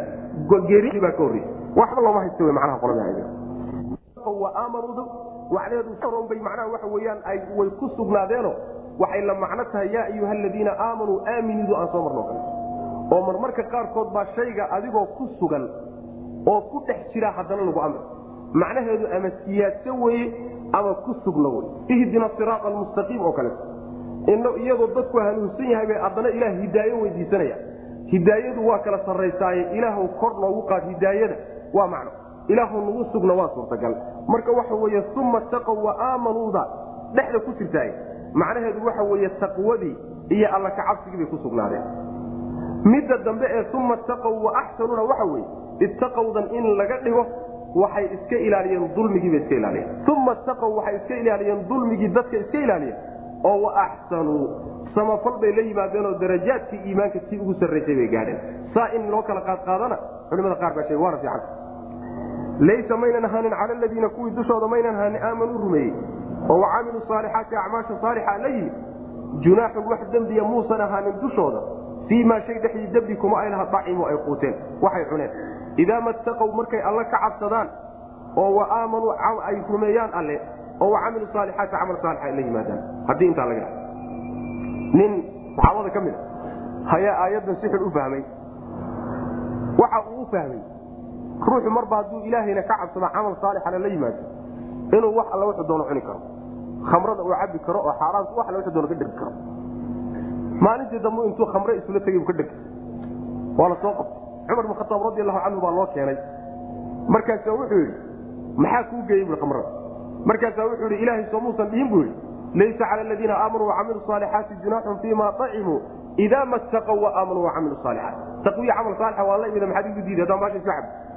[SPEAKER 1] geeri ka horreysay waxba looma haysta w macnaha qolada macnaheedu bay macnaha waxa weyaan ay way ku sugnaadeeno waxay la macno tahay yaa ayuha aladiina aamanuu aaminidu aan soo marno. Kale oo marmarka qaarkood baa shayga adigoo ku sugan oo ku dhex jira haddana lagu amri macnaheedu ama siyaadso weye ama ku sugno wey ihdina siraat almustaqiim oo kaleeto iyadoo dadku hanuunsan yahay bay haddana ilaah hidaayo weydiisanaya hidaayadu waa kala sarraysaaye. Ilaahw kor noogu qaad hidaayada. Waa macno ilaahu nagu sugna waa suurtagal. Marka waxa weye uma taqow wa aamanuuda dhexda ku jirtaay. Macnaheedu waxa weye taqwadii iyo alla kacabsigii bay ku sugnaadeen. Midda dambe ee uma taqow wa axsanuuna waxa weye ittaqowdan in laga dhigo waxay iska ilaaliyeen dulmigiibay iska ilaaliyeen. Uma taqow waxay iska ilaaliyeen dulmigii dadka iska ilaaliyeen. Oo wa axsanuu samafal bay la yimaadeenoo darajaadkii iimaanka tii ugu sarraysay bay gaadheen. Saa in loo kala qaadqaadana culimada qaar baa sheege waana fiican laysa maynan ahaanin cala aladiina kuwii dushooda maynan ahaanin aamanuu rumeeyey oo wacamiluu saalixaati acmaasha saalixa la yimid junaaxun wax dembiya muusan ahaanin dushooda fii maa shay dhexdii dembi kuma ay laha dacimu ay quuteen waxay cuneen idaa mattaqow markay alle ka cabsadaan oo wa aamanuu ay rumeeyaan alle oo wacamilu saalixaati camal saalixa ay la yimaadaan haddii intaa laga nin saxaabada ka mid a ayaa aayaddan si xun u fahmay waxa uu u fahmay ruuxu marba hadduu ilaahayna ka cabsado camal saalixana la yimaado inuu wax alla wuxuu doono cuni karo. Khamrada uu cabi karo oo xaaraanta wax alla wuxuu doono ka dhergi karo. Maalintii dambu intuu khamre isula tegay buu ka dhergay waa la soo qabtay. Cumar bin khataab radi allahu canhu baa loo keenay. Markaasaa wuxuu yidhi maxaa kuu geeyey bui khamrada? Markaasaa wuxuu yidhi ilaahay soo muusan dhihin buu yidhi. Laysa cala aladiina aamanuu wacamiluu saalixaati junaaxun fiima acimuu idaa mattaqow wa aamanuu wacamiluu saalixaat taqwiya camal saalixa waa la imida maxaad igu diiday? Haddaan baasha iska cab saasuu fahmay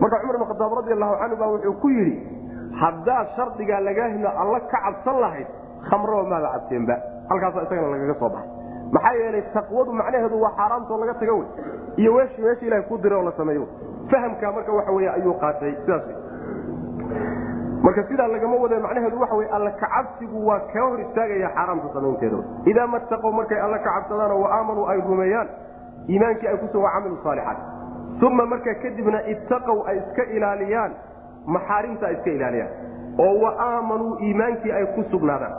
[SPEAKER 1] marka cumar bin khataab radi allahu canhu baa wuxuu ku yidhi haddaad shardigaa lagaa hilo alla ka cabsan lahayd khamraba maada cabteenba halkaasa isagana lagaga soo baxay. Maxaa yeelay taqwadu macnaheedu waa xaaraamtoo laga taga wey. Iyo meesha ilahay ku diray oo la sameeyo fahamkaa marka waxa wey ayuu qaatay sidaas marka sidaa lagama wada macnaheedu waxa wey alla kacabsigu waa kaa hor istaagaya xaaraamta samaynteeda idaa mataqow markay alla ka cabsadaan wa aamanuu ay rumeeyaan iimaankii ay ku soo waa camilu saalixaat uma markaa kadibna ittaqow ay iska ilaaliyaan. Maxaarimta ay iska ilaaliyaan. Oo wa aamanuu iimaankii ay ku sugnaadaan.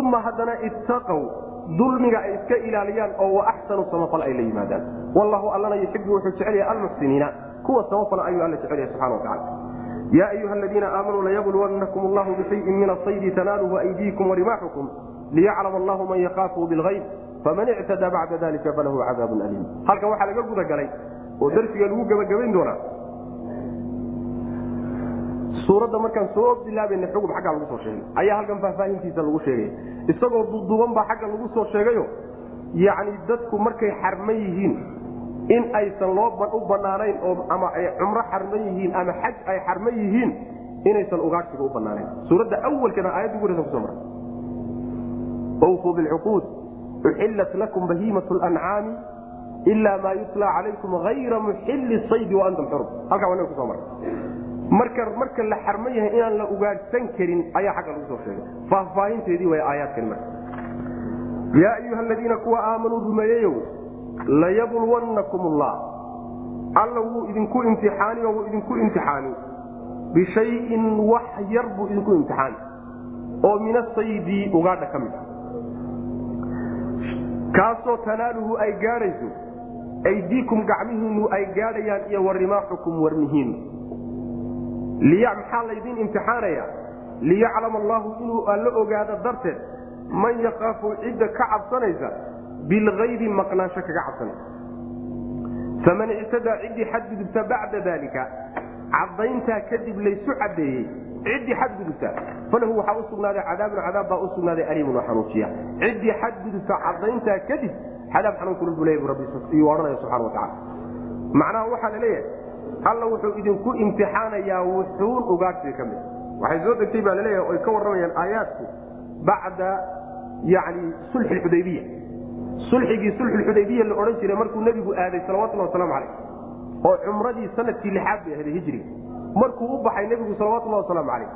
[SPEAKER 1] Uma haddana ittaqow dulmiga ay iska ilaaliyaan oo wa axsanu samafal ay la yimaadaan. Wallahu allana yuxibu wuxuu jecel almuxsiniina kuwa samafala ayuu alla jecel subxana watacala ya ayuha aladiina aamanuu layabluwannakum allahu bishayin min asaydi tanaaluhu aydiikum warimaaxukum liyaclama allahu man yakaafu bilgayb faman ictadaa bacda dalika falahu cadaabun aliim halkan waxaa laga gudagalay oo darsiga lagu gebagabayn doonaa. Suuradda markaan soo bilaabayna xugub xaggaa lagu soo sheegay ayaa halkan faahfaahintiisa lagu sheegay. Isagoo duduuban baa xagga lagu soo sheegayo. Yacni dadku markay xarman yihiin in aysan loo u banaanayn oo ama ay cumro xarman yihiin ama xaj ay xarman yihiin inaysan ugaadhsiga u banaanayn suuradda awalkana aayadda ugu horeysa kuso maray. Wfuu bilcuquud uxillat lakum bahiimat lancaami ila maa yutla calaykum hayra muxili saydi waantum xurum halkaa waa kuso maray marka marka la xarman yahay inaan la ugaadhsan karin ayaa xagga lagu soo sheegay faahfaahinteedii way aayaadkani marka yaa ayuha aladiina kuwa aamanuu rumeeyeyow layabluwannakum allah alla wuu idinku imtixaani oo wuu idinku imtixaani bishayin wax yar buu idinku imtixaani oo min asaydi ugaadha ka mid a kaasoo tanaaluhu ay gaadhayso aydiikum gacmihiinu ay gaadhayaan iyo warimaaxukum warmihiinu maxaa laydin imtixaanaya liyaclama allahu inuu alla ogaado darteed man yakaafu cidda ka cabsanaysa bilgaybi maqnaansho kaga cabsanaysa faman ictadaa ciddii xadgudubta bacda dalika cadayntaa kadib laysu cadeeyey ciddii xadgudubta falahu waxaa u sugnaaday cadaabun cadaab baa u sugnaaday aliimun oo ciddii xadgudubta cadayntaa kadib cadaab xanuun kulul buu leeyahy rabbiiyuu odhanaya subxana watacala macnaha waxaa la leeyahay alla wuxuu idinku imtixaanayaa wuxuun ugaadhsiga ka mid waxay soo degtay baa la leeyahay oy ka warramayaan aayaadku bacda yani sulxi xudaybiya. Sulxigii sulxulxudaybiya la odhan jiray markuu nebigu aaday salawatullah wasalaamu calayh oo cumradii sannadkii lixaad bay ahayd hijriga. Markuu u baxay nebigu salawatullahi wasalaamu calayh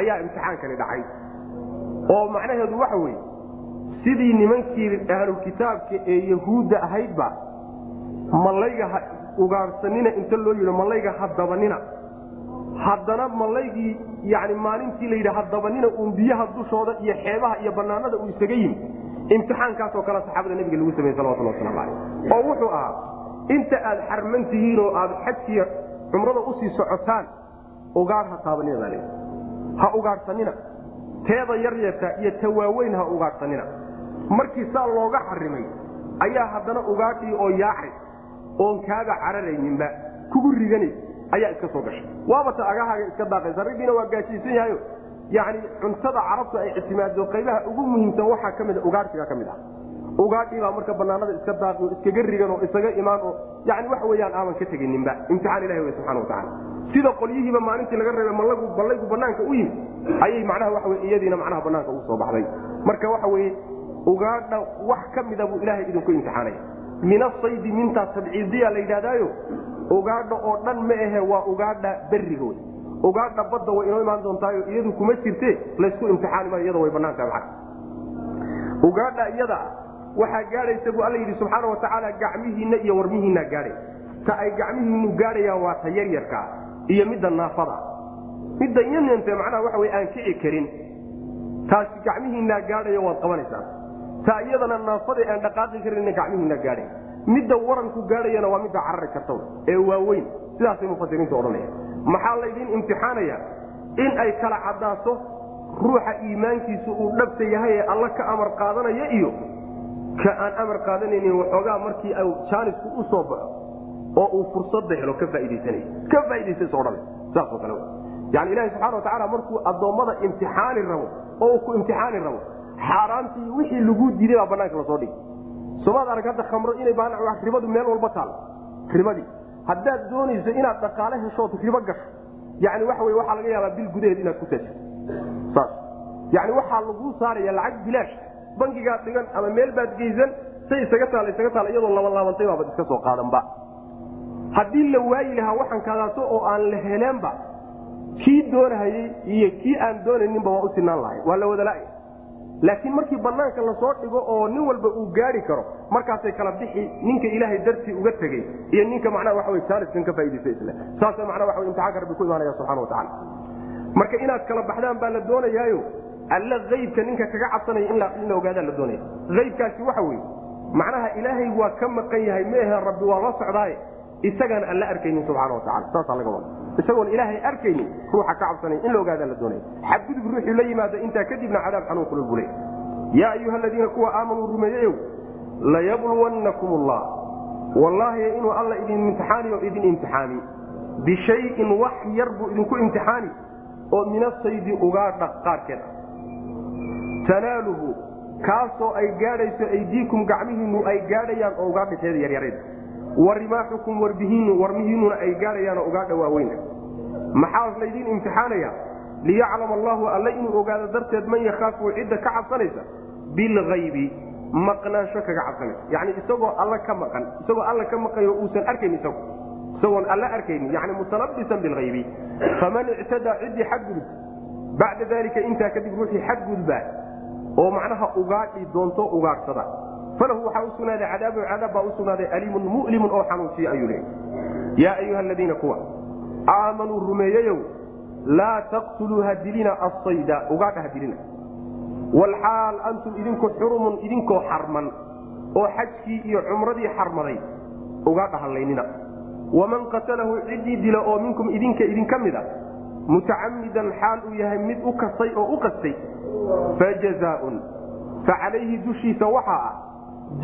[SPEAKER 1] ayaa imtixaankani dhacay. Oo macnaheedu waxa weeye sidii nimankii ahlulkitaabka ee yahuudda ahaydba malayga ugaarsanina inta loo yidhi malayga ha dabanina. Haddana malaygii yani maalintii la yidhi ha dabanina uun biyaha dushooda iyo xeebaha iyo banaanada uu isaga yimi. Imtixaankaasoo kale saxaabada nabiga lagu sameyey salawatullah waslamu calayh oo wuxuu ahaa inta aad xarman tihiin oo aad xajkiya cumrada u sii socotaan ugaadh ha taabanina baa leyi ha ugaadhsanina teeda yaryarta iyo tawaaweyn ha ugaadhsanina markii saa looga xarimay ayaa haddana ugaadhii oo yaacay oon kaaga cararayninba kugu riganay ayaa iska soo gashay. Waaba ta agahaaga iska daaqaysa raggiina waa gaajaysan yahayo yani cuntada carabtu ay ictimaado qaybaha ugu muhiimsan waxaa ka mida ugaadhsiga ka mid ah. Ugaadhii baa marka banaanada iska daaqi oo iskaga rigan oo isaga imaan oo yani waxa weyaan aaban ka tegininba imtixaan ilahi wey subxana watacala sida qolyihiiba maalintii laga reebay mallagu ballaygu banaanka u yimi ayay macnaha waxa wey iyadiina macnaha banaanka ugu soo baxday. Marka waxa weye ugaadha wax ka mida buu ilaahay idinku imtixaanaya. Min asaydi mintaa tabciidiya la yidhahdaayo ugaadha oo dhan ma ahe waa ugaadha wey ugaadha badda way inoo imaan doontaayo iyadu kuma jirte laysku imtixaani maayo iyada way banaantaha macna ugaadha iyada waxaa gaadhaysa buu alla yidhi subxaana wa tacaala gacmihiinna iyo warmihiinna gaadhay. Ta ay gacmihiinu gaadhayaan waa ta yaryarkaa iyo midda naafada. Midda yanyante macnaha waxa wey aan kici karin. Taasi gacmihiinaa gaadhayo waad qabanaysaa ta iyadana naafada aan dhaqaaqi karinna gacmihiina gaadhay. Midda waranku gaadhayana waa midda carari karta ee waaweyn. Sidaasay mufasiriintu odhanaya maxaa laydin imtixaanaya in ay kala caddaato ruuxa iimaankiisu uu dhabta yahay ee alla ka amar qaadanaya iyo ka aan amar qaadanaynin waxoogaa markii jaanisku u soo baxo oo uu fursadda helo ka faaiidaysanay ka faaidaysas odhanay saasoo kale yani ilahi subxana wa tacaala markuu addoommada imtixaani rabo oo uu ku imtixaani rabo xaaraantii wixii lagu diiday baa banaanka la soo dhigi somaad arag hadda khamro inay ribadu meel walba taal. Ribadii haddaad doonayso inaad dhaqaale heshood ribo gasho yani waxa wey waxaa laga yaabaa bil gudaheed inaad ku taajirto saas. Yani waxaa laguu saaraya lacag bilaash. Bangigaad dhigan ama meel baad geysan say isaga taal isaga taal iyadoo labanlaabantay baabad iska soo qaadanba. Haddii la waayi lahaa waxaan oo aan la heleenba kii doonahayey iyo kii aan doonayninba waa u sinaan lahay waa la wadala laakiin markii banaanka la soo dhigo oo nin walba uu gaari karo markaasay kala bixi ninka ilaahay dartii uga tegey iyo ninka macnaha waxa wey jaaniskan ka faaidaysa isle. Saasa macnaa waxa wey imtixaanka rabbi ku imaanaya subxana watacala marka inaad kala baxdaan baa la doonayaayo alla aybka ninka kaga cabsanaya in la ogaadaa la doonaya. Aybkaasi waxa weye macnaha ilaahay waa ka maqan yahay meehe rabbi waa la socdaaye isagaan alla arkaynin subxana watacala saasaa laga wada isagoon ilaahay arkaynin ruuxa ka cabsanay in la ogaadaa la doonaya xadgudub ruuxuu la yimaada intaa kadibna cadaab xanuun kulul bule yaa ayuha aladiina kuwa aamanuu rumeeyeyow layabluwannakum allah wallaahi inuu alla idin imtixaani idin imtixaami. Bishayin wax yar buu idinku imtixaani oo min asaydi ugaadha qaarkeed ah. Tanaaluhu kaasoo ay gaadhayso aydiikum gacmihiinnu ay gaadhayaan oo ugaadhateeda yaryarayd wa rimaaxukum warbihiinu warmihiinnuna ay gaadhayaan oo ugaadha waaweyna maxaa laydin imtixaanaya? Liyaclama allahu alle inuu ogaado darteed man yakhaafu cidda ka cabsanaysa? Bilgaybi maqnaansho kaga cabsanaysa. Yani isagoo alla ka maqan isagoo alla ka maqayo uusan arkayn isagu. Isagoon alla arkayni yani mutalabisan bilgaybi faman ictadaa ciddii xadgudub bacda dalika intaa kadib ruuxii xadgudbaa oo macnaha ugaadhi doonto ugaadhsada falahu waxaa u sugnaaday cadaabun cadaab baa u sugnaaday aliimun mu'limun oo xanuunsiya ayuu leeyay yaa ayuha aladiina kuwa aamanuu rumeeyeyow laa taqtuluu hadilina asayda ugaadha hadilina walxaal antum idinku xurumun idinkoo xarman oo xajkii iyo cumradii xarmaday ugaadha hallaynina waman qatalahu ciddii dila oo minkum idinka idinka mid a mutacamidan xaal uu yahay mid u kasay oo u qastay fajazaaun fa calayhi dushiisa waxaa ah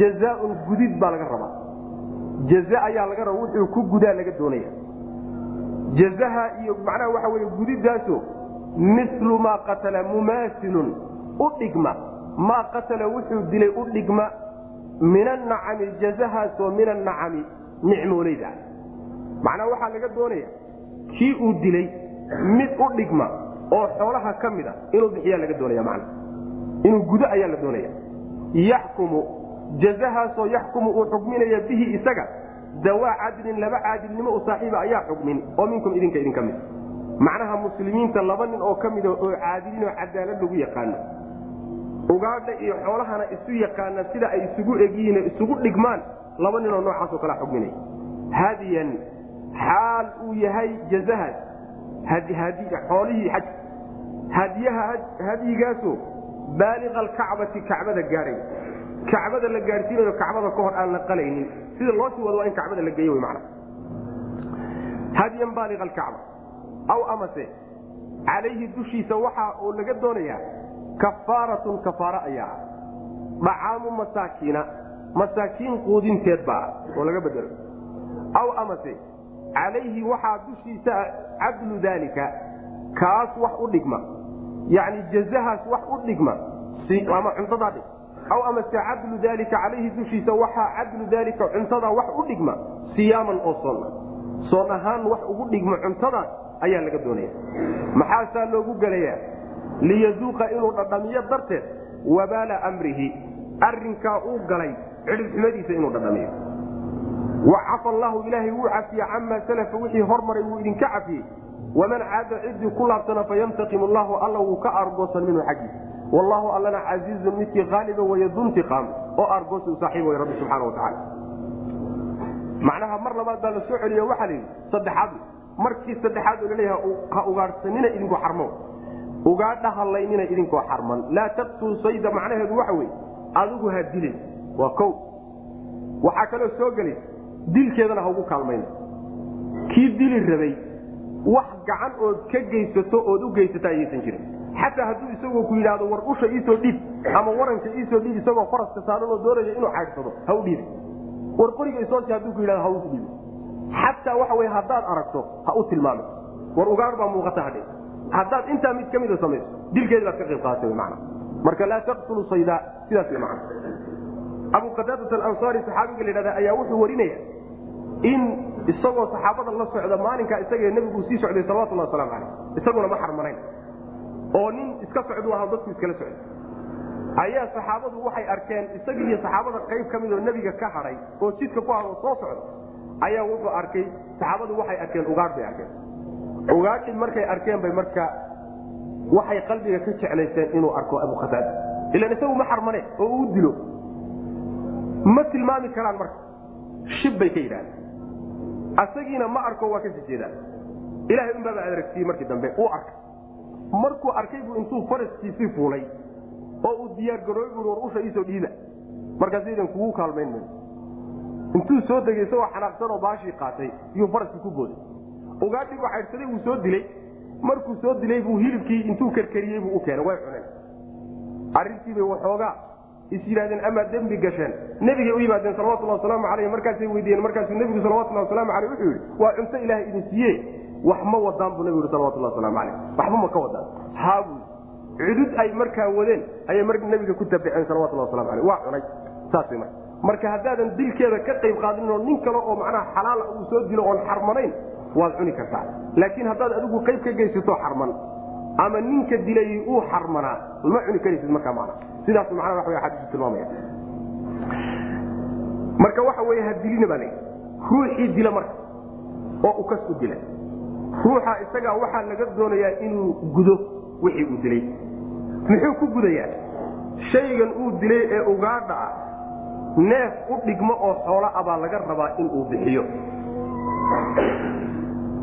[SPEAKER 1] jazaaun gudid baa laga rabaa. Jaza ayaa laga raba wuxuu ku gudaa laga doonaya jazaha iyo macnaha waxa wey gudidaaso milu maa qatala mumaasilun u dhigma. Maa qatala wuxuu dilay u dhigma min anacami jazahaasoo min anacami nicmoolayda macnaha waxaa laga doonaya kii uu dilay mid u dhigma oo xoolaha ka mid a inuu bixiyaa laga doonaya man inuu gudo ayaa la doonaya yaxkumu jazahaasoo yaxkumu uu xukminaya bihi isaga dawaa cadlin laba caadilnimo u saaxiiba ayaa xukmin oo minkum idinka idinka mid. Macnaha muslimiinta laba nin oo ka mida oo caadiliinoo cadaalad lagu yaqaano. Ugaadha iyo xoolahana isu yaqaana sida ay isugu egyihiin isugu dhigmaan laba ninoo noocaasoo kala xukminaya hadiyan xaal uu yahay jazahaas xoolihii xaj. Hadiyaha hadyigaasoo baaliqa kacbada gaadhay kacbada la gaadhsiinayo kacbada ka hor aan la qalaynin. Sida loo sii wado waa in kacbada la geeyo man hadyan baaliqa alkacba aw amase calayhi dushiisa waxa uu laga doonayaa kafaaratun kafaaro ayaa ah. Dhacaamu masaakiina masaakiin quudinteed baa oo laga bedelo. Aw amase calayhi waxaa dushiisa cadlu daalika kaas wax u dhigma. Yani jazahaas wax u dhigma. Ama cuntadaa dhig aw amase cadlu daalika calayhi dushiisa waxaa cadlu daalika cuntada wax u dhigma siyaaman oo soonna soon ahaan wax ugu dhigma cuntadan ayaa laga doonaya. Maxaasaa loogu gelayaa? Liyazuuqa inuu dhadhamiyo darteed wabaala amrihi arinkaa uu galay cidhibxumadiisa inuu dhadhamiyo. Wacafa allahu ilaahay wuu cafiye camaa salafa wixii hormaray wuu idinka cafiyey. Waman caada ciddii ku laabtana fayamtaqim allahu alla wuu ka argoosan minhu xaggiisa wallahu allana casiizun midkii haaliba waya duntiqaam oo argoosi u saaxiib way rabbi subxaana watacaala macnaha mar labaad baa la soo celiyo waxaa layidhi saddexaad. Markii saddexaad oo laleeyaha ha ugaadhsanina idinkoo xarmo. Ugaadha hallaynina idinkoo xarman. Laa taqtul sayda macnaheedu waxa weye adigu ha dilin. Waa kow. Waxaa kaloo soo gelay dilkeedana ha ugu kaalmayna kii dili rabay wax gacan ood ka geysato ood u geysata ayaysan jirin xataa hadduu isagoo ku yidhaahdo war usha iisoo dhiib ama waranka iisoo dhiib isagoo faraska saaran oo doonaya inuu caagsado ha u dhiibi war qoriga isoosi hadduu ku yidhahdo ha u dhiibi xataa waxa wey haddaad aragto ha u tilmaami. War ugaar baa muuqata hadhe. Haddaad intaa mid ka mida samayso dilkeedi baad ka qayb qaatay man marka laa taqtulu sayda sidaas w man abu qataadat alansaari saxaabiga la yidhahda ayaa wuxuu warinaya in isagoo saxaabada la socda maalinkaa isaga nebigu sii socday salawatullah waslamu caleyh isaguna ma xarmanayn oo nin iska socdu aha dadku iskala socday ayaa saxaabadu waxay arkeen isaga iyo saxaabada qayb ka mid oo nebiga ka hadhay oo jidka ku hado soo socda ayaa wuxuu arkay saxaabadu waxay arkeen ugaar bay arkeen. Ugaadhi markay arkeen bay marka waxay qalbiga ka jeclaysteen inuu arko abu qataada ilan isagu ma xarmane oo uu dilo. Ma tilmaami karaan marka. Shib bay ka yidhahdeen. Asagiina ma arko waa kasi jeedaan ilahay unbaaba adaragsiiyey markii dambe uu arkay markuu arkay buu intuu faraskiisii fuulay oo uu diyaargarooy bui war iisoo dhiiba markaas idan kugu kaalmayn mayo intuu soo degay isagoo xanaaqsan oo baashii qaatay iyuu faraskii ku booday. Ugaadhii buu caydhsaday wuu soo dilay. Markuu soo dilay buu hilibkii intuu karkariyey buu u keenay way cuneen. Arrintiibay waxoogaa is yidhahdeen amaa dembi gasheen. Nebigay u yimaadeen salawatullah wasalaamu aleyh markaasay weydiiyeen markaasuu nebigu salawatullah wasalaamu aleyh wuxuu yidhi waa cunto ilaahay idin siiye wax ma wadaan buu nebigu yhi salawatullah wasalaamu aleyh waxba ma ka wadaan. Haabu cudud ay markaa wadeen ayay nebiga ku tabiceen salawatullah waslamu aleyh waa cunay. Saas marka. Marka haddaadan dilkeeda ka qayb qaadinoo nin kale oo macnaha xalaala uu soo dilo oon xarmanayn waad cuni kartaa. Laakiin haddaad adigu qayb ka geysato xarman ama ninka dilay uu xarmanaa ma cuni karaysid markaa mana sidaas macnaha waxa xadiisu tilmaamaya. Marka waxa wey ha dilina baa layidhi ruuxii dila marka oo u kas u dila ruuxa isagaa waxaa laga doonayaa inuu gudo wixii uu dilay. Muxuu ku gudayaa? Shaygan uu dilay ee ugaadha ah neef u dhigmo oo xoolo ah baa laga rabaa inuu bixiyo.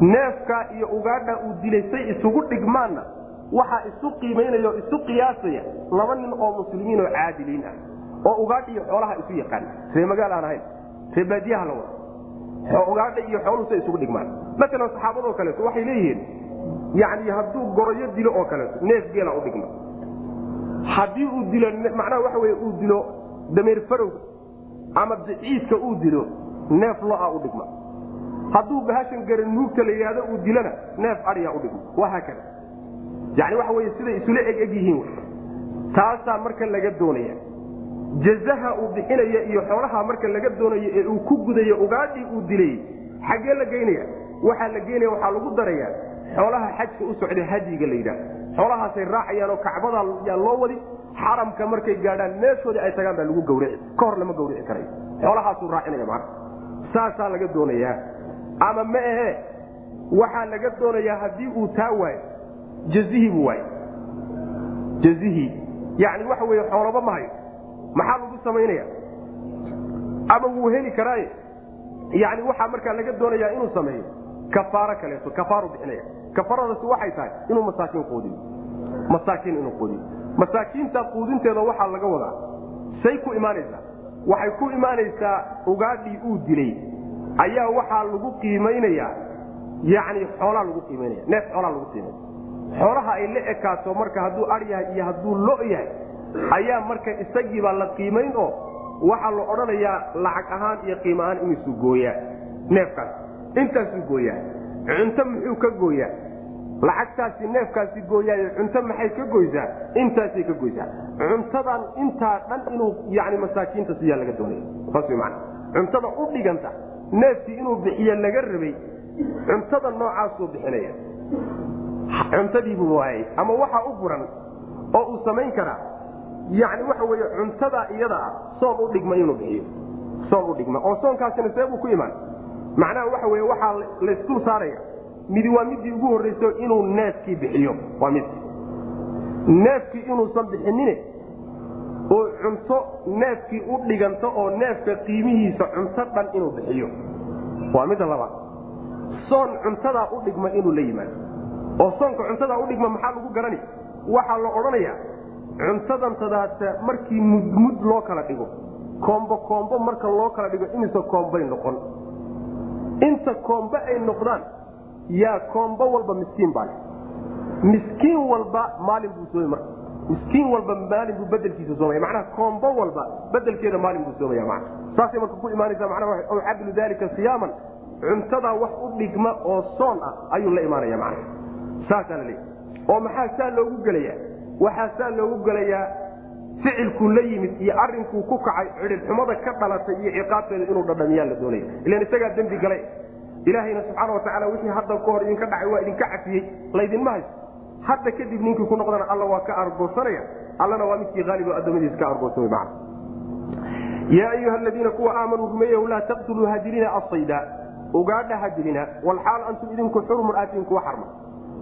[SPEAKER 1] Neefkaa iyo ugaadha uu dilay say isugu dhigmaanna waxaa isu qiimaynaya oo isu qiyaasaya laba nin oo muslimiin oo caadiliin ah oo ugaadha iyo xoolaha isu yaqaan. Ree magaal aan ahayn ree baadiyaha la wada ugaadha iyo xooluhu say isugu dhigmaan. Maalan saxaabadoo kaleeto waxay leeyihiin yani hadduu goroyo dilo oo kaleeto neef geela u dhigma. Haddii uu dilo macnaha waxa wey uu dilo dameer farowga ama ciidka uu dilo neef lo'a u dhigma. Hadduu bahashan garanuugta la yidhahdo uu dilona neef adiya u dhigma. Wahaakada yani waxa wey siday isula eg eg yihiin. Taasaa marka laga doonaya jazaha uu bixinaya iyo xoolaha marka laga doonayo ee uu ku gudayo ugaadhii uu dilay xaggee la geynaya waxaa la geynaya waxaa lagu daraya xoolaha xajka u socda hadyiga la yidhaah xoolahaasay raacayaan oo kacbada yaa loo wadi xaramka markay gaadhaan meeshoodii ay tagaan baa lagu gawrici ka hor lama gawrici karayo xoolahaasuu raacinaya maana saasaa laga doonayaa ama ma ahe waxaa laga doonayaa haddii uu taa waayo jazihii buu waayo jazihii. Yani waxa weye xoolaba mahayo maxaa lagu samaynaya ama wuu heli karaaye yani waxaa markaa laga doonayaa inuu sameeyo? Kafaaro kaleeto kafaaru bixinaya. Kafaaradaasi waxay tahay inuu masaakiin quudiyo masaakiin inuu quudiyo masaakiinta quudinteeda waxaa laga wadaa. Say ku imaanaysaa. Waxay ku imaanaysaa ugaadhii uu dilay. Ayaa waxaa lagu qiimaynayaa yani xoolaa lagu qiimaynaya neef xoolaa lagu qiimaynaya xoolaha ay la ekaato marka hadduu ar yahay iyo hadduu lo yahay ayaa marka isagiibaa la qiimayn oo waxaa la odhanayaa lacag ahaan iyo qiim ahaan inuusuu gooyaa neefkaas. Intaasuu gooyaa. Cunto muxuu ka gooyaa? Lacagtaasi neefkaasi gooyaayo cunto maxay ka goysaa? Intaasay ka goysaa. Cuntadan intaa dhan inuu yani masaakiinta siyaa laga doonaya saas mana cuntada u dhiganta neefkii inuu bixiyo laga rabay cuntada noocaasuu bixinaya cuntadiibuu waayay. Ama waxaa u buran oo uu samayn karaa yani waxa weye cuntada iyada ah soon u dhigma inuu bixiyo. Soon u dhigma. Oo soonkaasina seebuu ku imaan. Macnaha waxa weye waxaa laysdul saaraya. Midi waa midii ugu horreyso inuu neefkii bixiyo. Waa mid. Neefkii inuusan bixinine oo cunto neefkii u dhiganto oo neefka qiimihiisa cunto dhan inuu bixiyo. Waa midda labaad. Soon cuntadaa u dhigma inuu la yimaado. Oo soonka cuntadaa u dhigma maxaa lagu garani? Waxaa la odhanayaa cuntadan tadaata markii mudmud loo kala dhigo. Koombo koombo marka loo kala dhigo imise koombay noqon. Inta koombo ay noqdaan yaa koombo walba miskiin baa leh. Miskiin walba maalin buu soomay marka. Miskiin walba maalin buu bedelkiisa soomaya macnaha koombo walba bedelkeeda maalin buu soomaya mana saasay marka ku imaanaysa macnaha aw cadlu dalika siyaaman cuntadaa wax u dhigma oo soon ah ayuu la imaanaya macnaha saasaa la leeyahy oo maxaa saa loogu gelaya waxaa saa loogu gelayaa ficilkuu la yimid iyo arinkuu ku kacay cidhibxumada ka dhalatay iyo ciqaabteeda inuu dhadhamiyaa la doonaya ilan isagaa dembi galay. Ilaahayna subxaana watacaala wixii hadda ka hor idinka dhacay waa idinka cafiyey. Laydinma hayso hadda kadib ninkii ku noqdana alla waa ka argoosanaya allana waa midkii haalib oo addoommadiisa ka argoosamay macna. Yaa ayuha aladiina kuwa aamanuu rumeeyahu laa taqtuluu hadilina asayda ugaadha ha dilina walxaal antum idinku xurumun aatiin kuwa xarma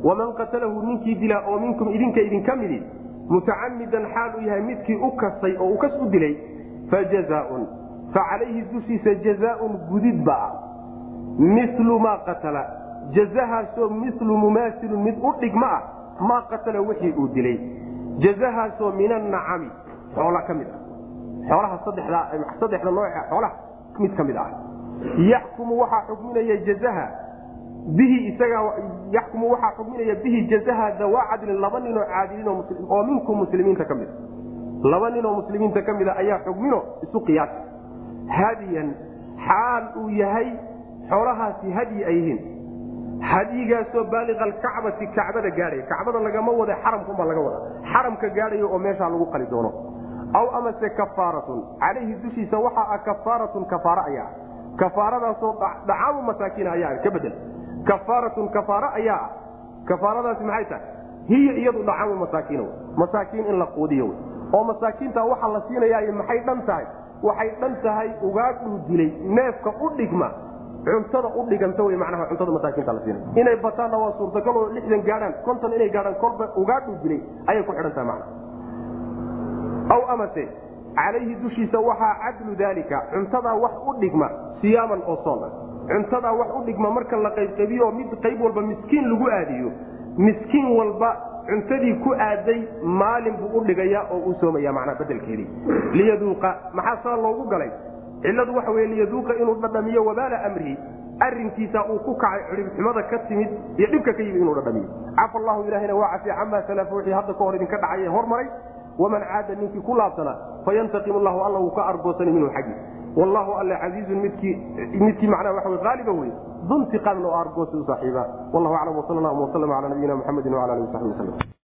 [SPEAKER 1] waman qatalahu ninkii dilaa oo minkum idinka idinka midi mutacamidan xaal uu yahay midkii u kastay oo uu kas u dilay fajazaun fa calayhi dushiisa jazaaun gudid ba ah milu maa qatala jazahaasoo milu mumaasilun mid u dhigma ah maa qatala wixii uu dilay jazahaasoo min annacami xoola ka mid ah xoolaha saddexda nooce xoolaha mid ka mid ah yaxkumu waxaa xukminaya jazaha bihi isagaa yaxkumu waxaa xukminaya bihi jazaha dawaa cadlin laba ninoo caadiliin oo minkum muslimiinta ka mid a laba ninoo muslimiinta ka mida ayaa xugmino isu qiyaasa hadiyan xaal uu yahay xoolahaasi hadyi ay yihiin. Hadyigaasoo baaliqa alkacbati kacbada gaadhaya kacbada lagama wada xaramkunbaa laga wada. Xaramka gaadhayo oo meeshaa lagu qali doono. Aw amase kafaaratun. Calayhi dushiisa waxaa ah kafaaratun kafaara ayaa kafaaradaasoo dhacaamu masaakiina ayaa ka bedel kafaaratun kafaara ayaa ah. Kafaaradaasi maxay tahay? Hiya iyadu dhacaamu masaakiin masaakiin in la quudiyo oo masaakiinta waxaa la siinayaa maxay dhan tahay? Waxay dhan tahay ugaadhuu dilay neefka u dhigma cuntada u dhiganta w manaha cuntada masaakiinta la siinay inay bataanna waa suurtagal oo lixdan gaadhaan konton inay gaadhaan kolba ugaadhuu dilay ayay ku xidhan tahay mana aw amase calayhi dushiisa waxaa cadlu daalika cuntadaa wax u dhigma siyaaman oo soon ah cuntadaa wax u dhigma marka la qaybqabiyo mid qayb walba miskiin lagu aadiyo. Miskiin walba cuntadii ku aaday maalin buu u dhigaya oo uu soomaya bedelkeedii liyaduuqa maxaa saa loogu galay? Cilladu waxa wey liyaduuqa inuu dhadhamiyo wabaala amrihi arinkiisa uu ku kacay ciribxumada ka timid iyo dhibka ka yimid inuu dhadhamiyo. Cafa allahu ilahina waa cafiya camaa salaafa wixii hadda ka hor idinka dhacay ee hormaray. Waman caada ninkii ku laabsanaa fayantaqimu llahu alla wuu ka argoosani minhu xaggi wallahu alle casiizun midkii midkii macnaha waxa wey duntiqaadna oo argoosi u wallahu aclam wsal allahuma waslama cala nabiyina muxamedi wala alihi wasaxbi waslm